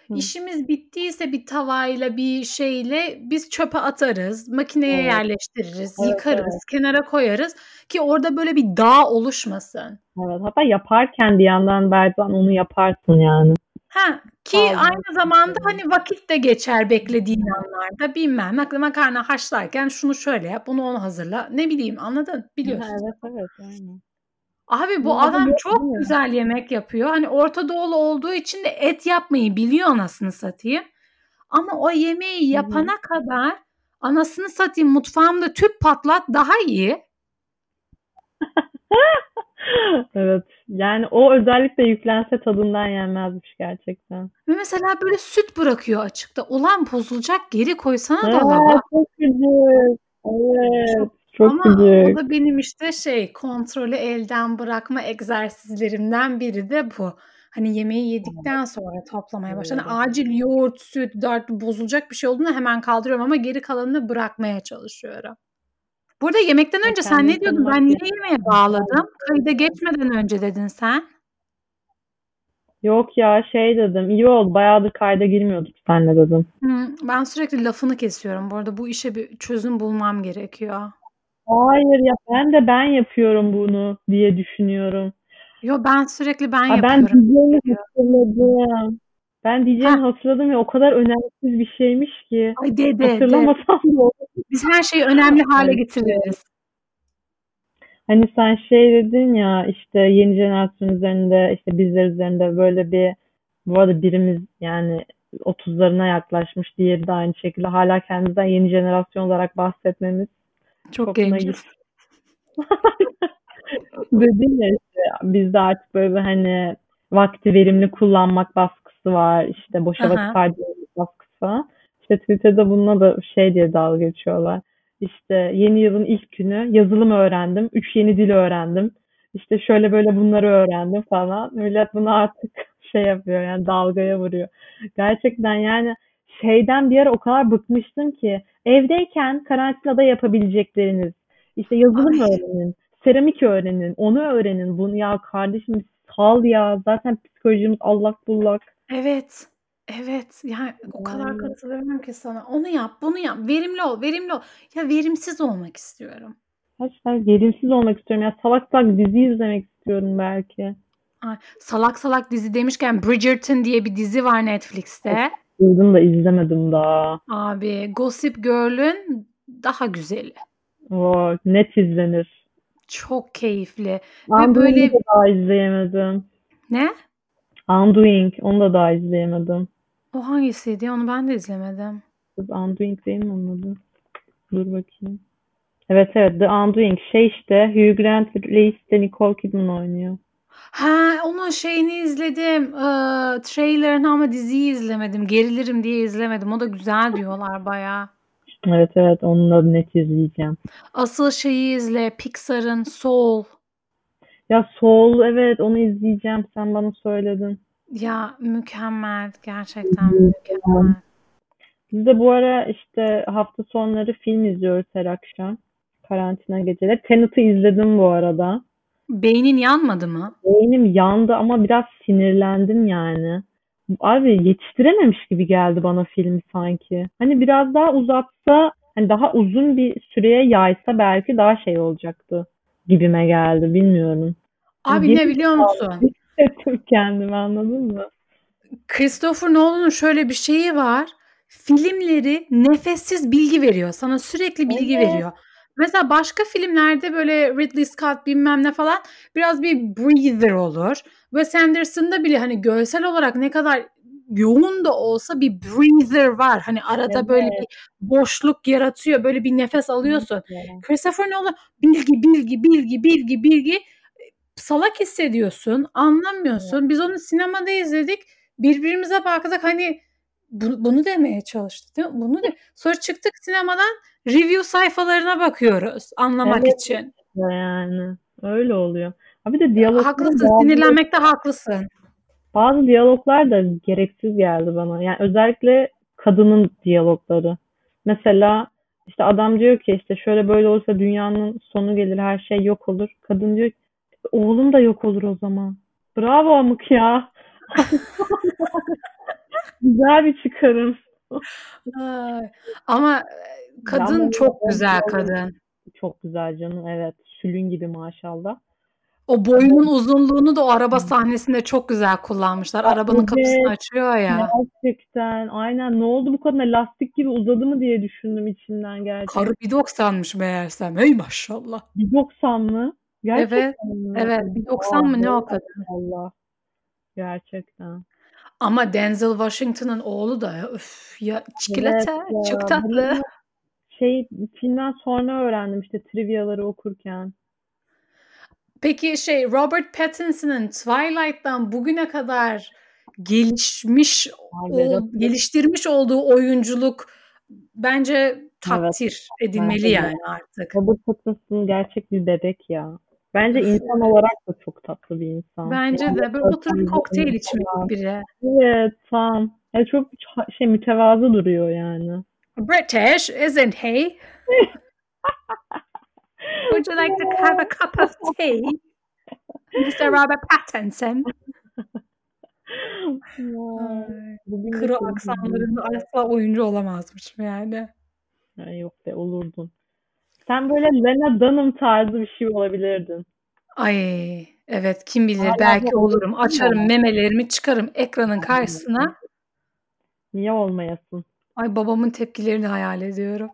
Hı. işimiz bittiyse bir tavayla bir şeyle biz çöpe atarız, makineye evet. yerleştiririz, evet, yıkarız, evet. kenara koyarız ki orada böyle bir dağ oluşmasın. Evet hatta yaparken bir yandan belki onu yaparsın yani. Ha ki Vallahi. aynı zamanda hani vakit de geçer beklediğin anlarda bilmem. Makarna haşlarken şunu şöyle yap, bunu onu hazırla. Ne bileyim anladın? Biliyorsun. Evet evet aynen. Abi bu adam çok güzel yemek yapıyor. Hani Orta Doğulu olduğu için de et yapmayı biliyor anasını satayım. Ama o yemeği yapana Hı-hı. kadar anasını satayım mutfağımda tüp patlat daha iyi. [LAUGHS] Evet. Yani o özellikle yüklense tadından yenmezmiş gerçekten. Ve mesela böyle süt bırakıyor açıkta. Ulan bozulacak geri koysana Evet, dolaba. çok güzel. Evet. Çok Ama gıcık. o da benim işte şey kontrolü elden bırakma egzersizlerimden biri de bu. Hani yemeği yedikten sonra toplamaya başladım. Hani acil yoğurt, süt, dört bozulacak bir şey olduğunda hemen kaldırıyorum ama geri kalanını bırakmaya çalışıyorum. Burada yemekten önce sen ne diyordun? Ben niye yemeğe bağladım? Kayıda geçmeden önce dedin sen. Yok ya şey dedim iyi oldu bayağıdır kayda girmiyorduk senle dedim. Hı, ben sürekli lafını kesiyorum. Bu arada bu işe bir çözüm bulmam gerekiyor. Hayır ya ben de ben yapıyorum bunu diye düşünüyorum. Yo ben sürekli ben Ha, ben yapıyorum. diyeceğimi hatırladım. Ben diyeceğimi hatırladım ya o kadar önemsiz bir şeymiş ki. Ay de de de. Hatırlamasam da olur. Biz her şeyi önemli hale Evet. getiririz. Hani sen şey dedin ya işte yeni jenerasyon üzerinde işte bizler üzerinde böyle bir bu arada birimiz yani 30'larına yaklaşmış diğeri de aynı şekilde hala kendimizden yeni jenerasyon olarak bahsetmemiz Çok gitti. [LAUGHS] Dedin ya işte bizde artık böyle hani vakti verimli kullanmak baskısı var işte boşa vakit harcamak baskısı falan. İşte Twitter'da bununla da şey diye dalga geçiyorlar. İşte yeni yılın ilk günü yazılım öğrendim. Üç yeni dil öğrendim. İşte şöyle böyle bunları öğrendim falan. Millet bunu artık [LAUGHS] şey yapıyor yani dalgaya vuruyor. Gerçekten yani şeyden bir ara o kadar bıkmıştım ki evdeyken karantinada yapabilecekleriniz. İşte yazılım Ay. öğrenin, seramik öğrenin, onu öğrenin. Bunu ya kardeşim sal ya. Zaten psikolojimiz allak bullak. Evet. Evet. Yani o kadar Yani. katılıyorum ki sana. Onu yap, bunu yap. Verimli ol, verimli ol. Ya verimsiz olmak istiyorum. Gerçekten verimsiz olmak istiyorum. Ya salak salak dizi izlemek istiyorum belki. Ay, salak salak dizi demişken Bridgerton diye bir dizi var Netflix'te. Duydum da izlemedim daha. Abi Gossip Girl'ün daha güzeli. O net izlenir. Çok keyifli. Ve Undoing'i böyle de daha izleyemedim. ne? Undoing onu da daha izleyemedim. O hangisiydi? Onu ben de izlemedim. Undoing değil mi onun adı? Dur bakayım. Evet evet The Undoing. Şey işte Hugh Grant ve Reis'te Nicole Kidman oynuyor. Ha, onun şeyini izledim. Ee, trailerını ama diziyi izlemedim. Gerilirim diye izlemedim. O da güzel diyorlar bayağı. Evet evet onu da net izleyeceğim. Asıl şeyi izle. Pixar'ın Soul. Ya Soul evet onu izleyeceğim. Sen bana söyledin. Ya mükemmel. Gerçekten mükemmel. Biz de bu ara işte hafta sonları film izliyoruz her akşam. Karantina geceleri. Tenet'ı izledim bu arada. Beynin yanmadı mı? Beynim yandı ama biraz sinirlendim yani. Abi yetiştirememiş gibi geldi bana filmi sanki. Hani biraz daha uzatsa, hani daha uzun bir süreye yaysa belki daha şey olacaktı gibime geldi. Bilmiyorum. Abi geri ne biliyor musun? [LAUGHS] kendimi anladın mı? Christopher Nolan'ın şöyle bir şeyi var. Filmleri nefessiz bilgi veriyor. Sana sürekli bilgi Evet. veriyor. Mesela başka filmlerde böyle Ridley Scott bilmem ne falan biraz bir breather olur. Wes Anderson'da bile hani görsel olarak ne kadar yoğun da olsa bir breather var. Hani arada böyle Evet. bir boşluk yaratıyor. Böyle bir nefes alıyorsun. Kesinlikle. Christopher Nolan bilgi bilgi bilgi bilgi bilgi salak hissediyorsun, anlamıyorsun. Biz onu sinemada izledik. Birbirimize baktık hani bu- bunu demeye çalıştık değil mi? Bunu de. [LAUGHS] Sonra çıktık sinemadan review sayfalarına bakıyoruz anlamak Evet. için. Yani öyle oluyor. Abi de diyaloglar Haklısın, bazı, sinirlenmekte haklısın. bazı diyaloglar da gereksiz geldi bana. Yani özellikle kadının diyalogları. Mesela işte adam diyor ki işte şöyle böyle olursa dünyanın sonu gelir, her şey yok olur. Kadın diyor ki oğlum da yok olur o zaman. Bravo amık ya. [LAUGHS] Güzel bir çıkarım. Ama kadın Ama çok güzel kadın. çok güzel canım. Evet. Sülün gibi maşallah. O boyunun uzunluğunu da o araba sahnesinde çok güzel kullanmışlar. Arabanın kapısını Evet. açıyor ya. Gerçekten. Aynen. Ne oldu bu kadına? Lastik gibi uzadı mı diye düşündüm içimden gerçekten. Karı 1.90'mış meğersem. Hey maşallah. 1.90 mı? Gerçekten Evet, mi? evet. 1.90 mı ne o kadın? Allah. Gerçekten. Ama Denzel Washington'ın oğlu da ya, üf, ya Evet çikolata ya. çok tatlı. Şey filmden sonra öğrendim işte trivyaları okurken. Peki şey Robert Pattinson'ın Twilight'tan bugüne kadar gelişmiş o, geliştirmiş olduğu oyunculuk bence takdir edilmeli Bence de. yani artık. Robert Pattinson gerçek bir bebek ya. Bence insan evet. olarak da çok tatlı bir insan. Bence Yani de böyle oturup kokteyl içmek biri. Evet, tam. Ya çok şey mütevazı duruyor yani. British, isn't he? [LAUGHS] Would you like to have a cup of tea, Mr. Robert Pattinson? Üzüldüm. aksanlarında asla oyuncu olamazmışım yani. Ya yok be olurdun. Sen böyle Lena Dunham tarzı bir şey olabilirdin. Ay evet kim bilir Hala belki olurum. Açarım memelerimi çıkarım ekranın karşısına. Niye olmayasın? Ay babamın tepkilerini hayal ediyorum.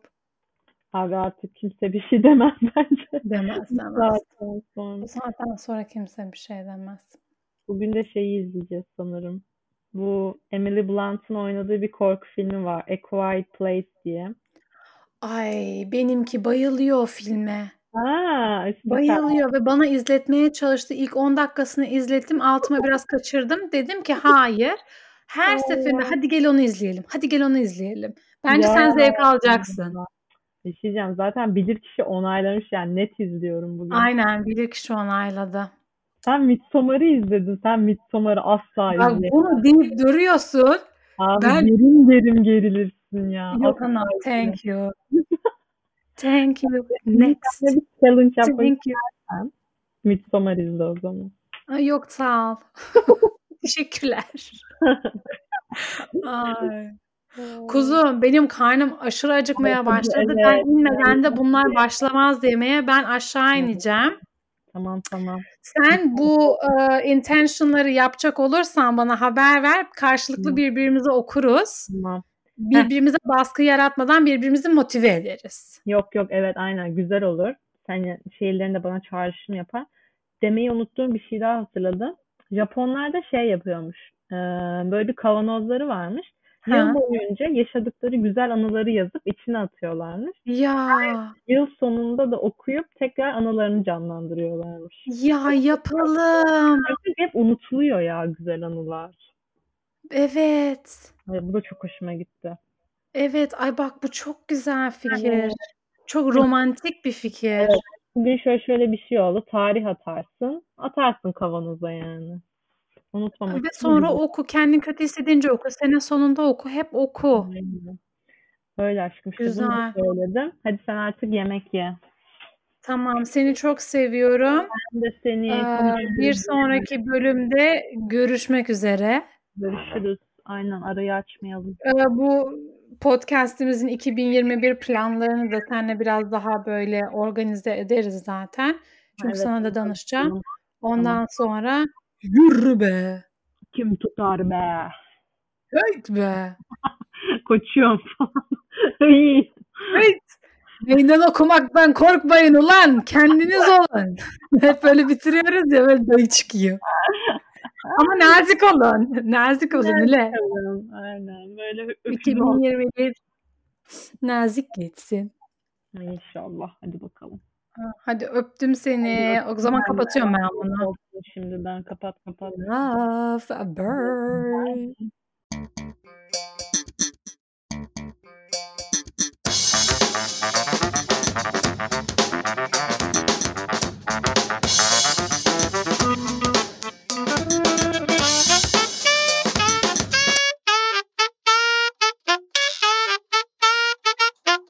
Abi artık kimse bir şey demez [LAUGHS] bence. Demez demez. saatten sonra. Saatten sonra kimse bir şey demez. Bugün de şeyi izleyeceğiz sanırım. Bu Emily Blunt'ın oynadığı bir korku filmi var. A Quiet Place diye. Ay benimki bayılıyor o filme. Aa, süper. Bayılıyor ve bana izletmeye çalıştı. İlk 10 dakikasını izlettim. Altıma biraz kaçırdım. Dedim ki hayır. Her seferinde hadi gel onu izleyelim. Hadi gel onu izleyelim. Bence Ya. sen zevk alacaksın. Bir şey diyeceğim. Zaten bilirkişi onaylamış yani net izliyorum bugün. Aynen bilirkişi onayladı. Sen Midsommar'ı izledin. Sen Midsommar'ı asla Bak izleyemezsin. bunu deyip duruyorsun. Abi ben- gerim gerim gerilirsin ya. Yok ana thank you. [LAUGHS] Thank you. Next. Bir challenge yapmak Thank you. Midsommar izle o zaman. Ay, yok sağ ol. [LAUGHS] Teşekkürler. [LAUGHS] Ay. Kuzum benim karnım aşırı acıkmaya başladı. Ben inmeden de bunlar başlamaz demeye ben aşağı ineceğim. Tamam tamam. Sen bu e, intention'ları yapacak olursan bana haber ver. Karşılıklı birbirimizi okuruz. Tamam. Birbirimize baskı yaratmadan birbirimizi motive ederiz. Yok yok evet aynen güzel olur. Sen şehirlerinde bana çağrışım yapar. Demeyi unuttuğum bir şey daha hatırladım. Japonlarda şey yapıyormuş. Ee, böyle bir kavanozları varmış. Ha. Yıl boyunca yaşadıkları güzel anıları yazıp içine atıyorlarmış. Ya Yıl sonunda da okuyup tekrar anılarını canlandırıyorlarmış. ya yapalım. Çünkü hep unutuluyor ya güzel anılar. Evet. Ay, bu da çok hoşuma gitti. Evet. Ay bak bu çok güzel fikir. Evet. Çok romantik bir fikir. Evet. Bugün şöyle şöyle bir şey oldu. Tarih atarsın. Atarsın kavanoza yani. Unutmamak Ve sonra güzel. oku. Kendin kötü hissedince oku. Sene sonunda oku. Hep oku. Aynen. Öyle aşkım. İşte bunu Güzel. söyledim. Hadi sen artık yemek ye. Tamam. Seni çok seviyorum. Ben de seni Ee, bir sonraki bölümde görüşmek üzere. görüşürüz. Aynen arayı açmayalım. Ee, bu podcast'imizin 2021 planlarını da seninle biraz daha böyle organize ederiz zaten. Çünkü Evet, sana da evet, danışacağım. tamam. Ondan sonra yürü be. Kim tutar be? Heyt be. [LAUGHS] Koçum [LAUGHS] falan. İyi. Heyt. Meydan okumaktan korkmayın ulan. Kendiniz olun. [LAUGHS] Hep böyle bitiriyoruz ya böyle dayı çıkıyor. Ama nazik olun. [LAUGHS] Nazik olun nazik öyle. Olun. Aynen. Böyle 2021 nazik geçsin. İnşallah. Hadi bakalım. Hadi öptüm seni. Hadi o zaman ben kapatıyorum ben bunu. Şimdiden kapat kapat. Love a bird. Bye.